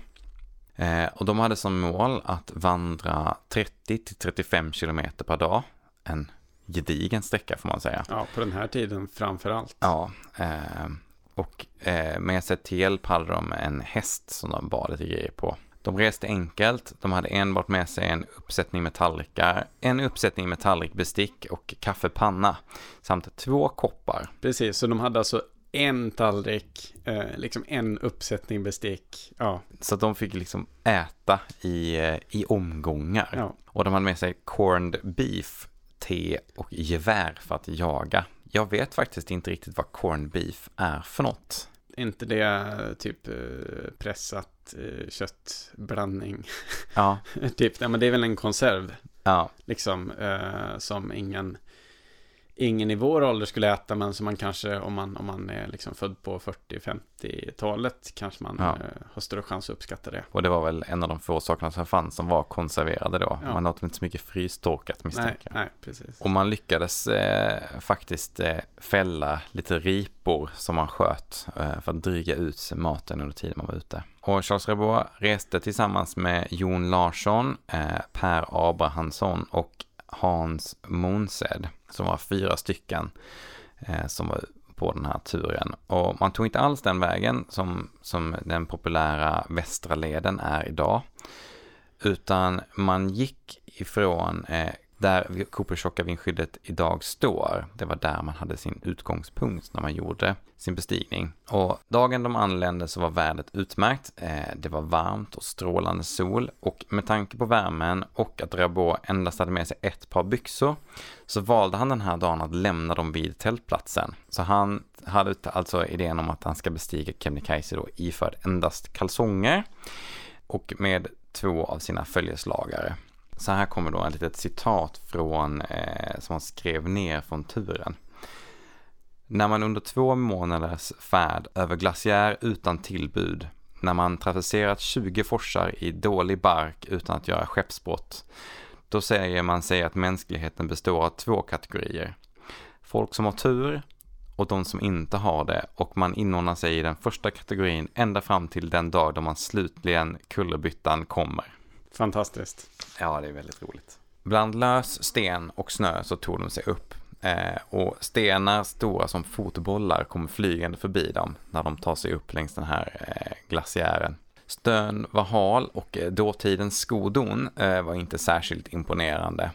Eh, och de hade som mål att vandra 30 till 35 kilometer per dag. En gedigen sträcka får man säga. Ja, på den här tiden framför allt. Ja, eh, och eh, med sig till hjälp hade de en häst som de bar lite grejer på. De reste enkelt, de hade enbart med sig en uppsättning med tallrikar, en uppsättning med tallrikbestick och kaffepanna samt två koppar. Precis, så de hade alltså en tallrik, eh, liksom en uppsättning bestick. Ja, Så de fick liksom äta i, eh, i omgångar. ja. Och de hade med sig corned beef, te och gevär för att jaga. Jag vet faktiskt inte riktigt vad corned beef är för något. Inte det typ eh, pressat eh, köttblandning? Ja. typ, men det är väl en konserv. Ja. Liksom, eh, som ingen ingen i vår ålder skulle äta, men som man kanske, om man, om man är liksom född på 40-50-talet, kanske man ja. eh, har större chans att uppskatta det. Och det var väl en av de få sakerna som fanns som var konserverade då. Ja. Man åt inte så mycket frystorkat misstänker jag. Nej, precis. Och man lyckades eh, faktiskt eh, fälla lite ripor som man sköt eh, för att dryga ut maten under tiden man var ute. Och Charles Rebois reste tillsammans med Jon Larsson, eh, Per Abrahamsson och Hans Monsed, som var fyra stycken eh, som var på den här turen. Och man tog inte alls den vägen som, som den populära Västra leden är idag, utan man gick ifrån eh, där Coopershocka vindskyddet idag står. Det var där man hade sin utgångspunkt när man gjorde sin bestigning. Och dagen de anlände så var vädret utmärkt. Eh, det var varmt och strålande sol och med tanke på värmen och att Rabot endast hade med sig ett par byxor så valde han den här dagen att lämna dem vid tältplatsen. Så han hade alltså idén om att han ska bestiga Kebnekaise då iförd endast kalsonger och med två av sina följeslagare. Så här kommer då ett litet citat från, eh, som han skrev ner från turen. När man under två månaders färd över glaciär utan tillbud, när man traverserat 20 forsar i dålig bark utan att göra skeppsbrott, då säger man sig att mänskligheten består av två kategorier. Folk som har tur och de som inte har det och man inordnar sig i den första kategorin ända fram till den dag då man slutligen kullerbyttan kommer. Fantastiskt. Ja, det är väldigt roligt. Bland lös sten och snö så tog de sig upp. Eh, och stenar stora som fotbollar kommer flygande förbi dem när de tar sig upp längs den här eh, glaciären. Stön var hal och eh, dåtidens skodon eh, var inte särskilt imponerande.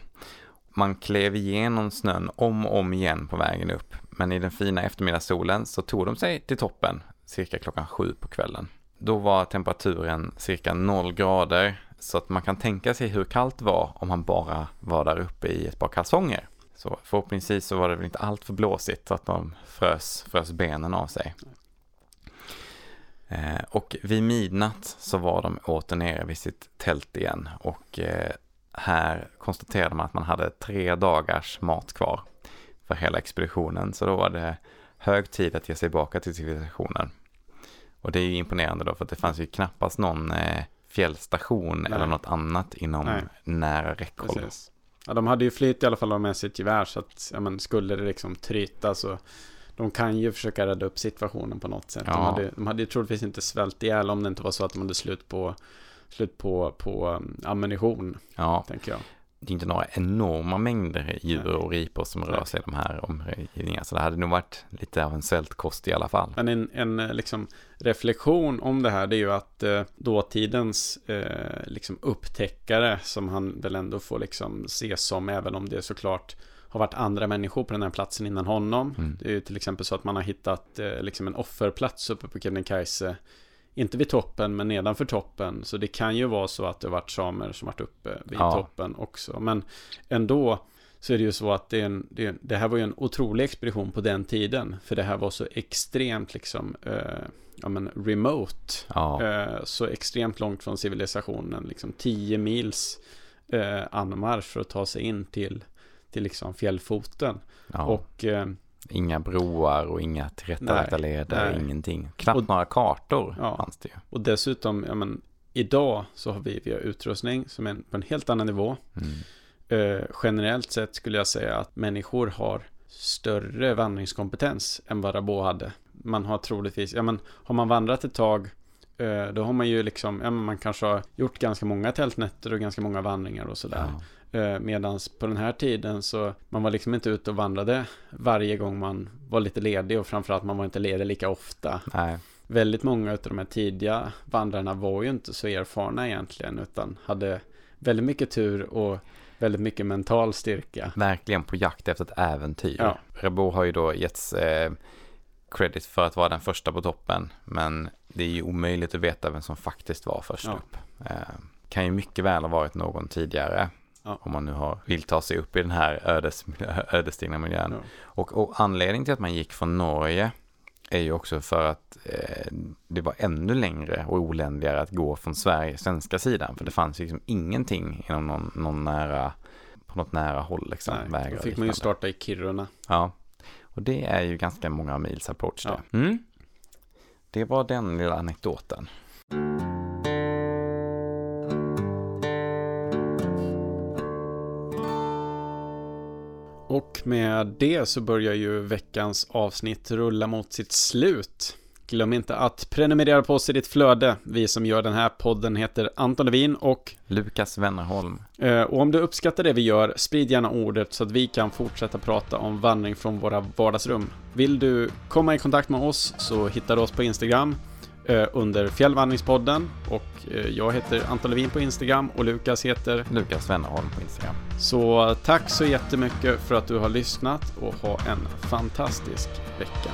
Man klev igenom snön om och om igen på vägen upp, men i den fina eftermiddagssolen så tog de sig till toppen cirka klockan sju på kvällen. Då var temperaturen cirka noll grader så att man kan tänka sig hur kallt det var om han bara var där uppe i ett par kalsonger. Så förhoppningsvis så var det väl inte allt för blåsigt så att de frös, frös benen av sig. Eh, och vid midnatt så var de åter nere vid sitt tält igen och eh, här konstaterade man att man hade tre dagars mat kvar för hela expeditionen. Så då var det hög tid att ge sig tillbaka till civilisationen. Och det är ju imponerande då för att det fanns ju knappast någon eh, fjällstation Nej. eller något annat inom Nej. nära räckhåll. Ja, de hade ju flyt i alla fall med sitt gevär så att ja, men, skulle det liksom tryta så de kan ju försöka rädda upp situationen på något sätt. Ja. De, hade, de hade ju troligtvis inte svält ihjäl om det inte var så att de hade slut på, slut på, på ammunition. Ja. Tänker jag det är inte några enorma mängder djur och ripor som rör sig i de här omgivningarna. Så det hade nog varit lite av en svältkost i alla fall. Men en, en eh, liksom, reflektion om det här det är ju att eh, dåtidens eh, liksom upptäckare som han väl ändå får liksom ses som även om det såklart har varit andra människor på den här platsen innan honom. Mm. Det är ju till exempel så att man har hittat eh, liksom en offerplats uppe på Kebnekaise inte vid toppen men nedanför toppen. Så det kan ju vara så att det varit samer som varit uppe vid ja. toppen också. Men ändå så är det ju så att det, en, det, det, här var ju en otrolig expedition på den tiden. För det här var så extremt liksom, eh, ja men remote. Ja. Eh, så extremt långt från civilisationen. Liksom 10 mils eh, anmarsch för att ta sig in till, till liksom fjällfoten. Ja. Och eh, Inga broar och inga tillrättalagda leder, nej. ingenting. Knappt och, några kartor ja, fanns det ju. Och dessutom, ja men, idag så har vi, vi har utrustning som är på en helt annan nivå. Mm. Eh, generellt sett skulle jag säga att människor har större vandringskompetens än vad Rabot hade. Man har troligtvis, ja men har man vandrat ett tag eh, då har man ju liksom, ja men man kanske har gjort ganska många tältnätter och ganska många vandringar och sådär. Ja. Eh, Medan på den här tiden så man var liksom inte ute och vandrade varje gång man var lite ledig och framförallt man var inte ledig lika ofta. Nej. Väldigt många av de här tidiga vandrarna var ju inte så erfarna egentligen utan hade väldigt mycket tur och väldigt mycket mental styrka. Verkligen på jakt efter ett äventyr. Ja. Rebo har ju då getts eh, credit för att vara den första på toppen men det är ju omöjligt att veta vem som faktiskt var först ja. upp. Eh, kan ju mycket väl ha varit någon tidigare Ja. Om man nu har, vill ta sig upp i den här ödes, ödesdigra miljön. Ja. Och, och anledningen till att man gick från Norge är ju också för att eh, det var ännu längre och oländigare att gå från Sverige, svenska sidan. För det fanns ju liksom ingenting inom någon, någon nära, på något nära håll. Liksom, Nej, då fick man ju starta i Kiruna. Ja, och det är ju ganska många mils approach ja. det. Mm. Det var den lilla anekdoten. Och med det så börjar ju veckans avsnitt rulla mot sitt slut. Glöm inte att prenumerera på oss i ditt flöde. Vi som gör den här podden heter Anton Levin och Lukas Wennerholm. Eh, och om du uppskattar det vi gör, sprid gärna ordet så att vi kan fortsätta prata om vandring från våra vardagsrum. Vill du komma i kontakt med oss så hittar du oss på Instagram under Fjällvandringspodden och eh, jag heter Anton Levin på Instagram och Lukas heter Lukas Wennerholm på Instagram. Så tack så jättemycket för att du har lyssnat och ha en fantastisk vecka.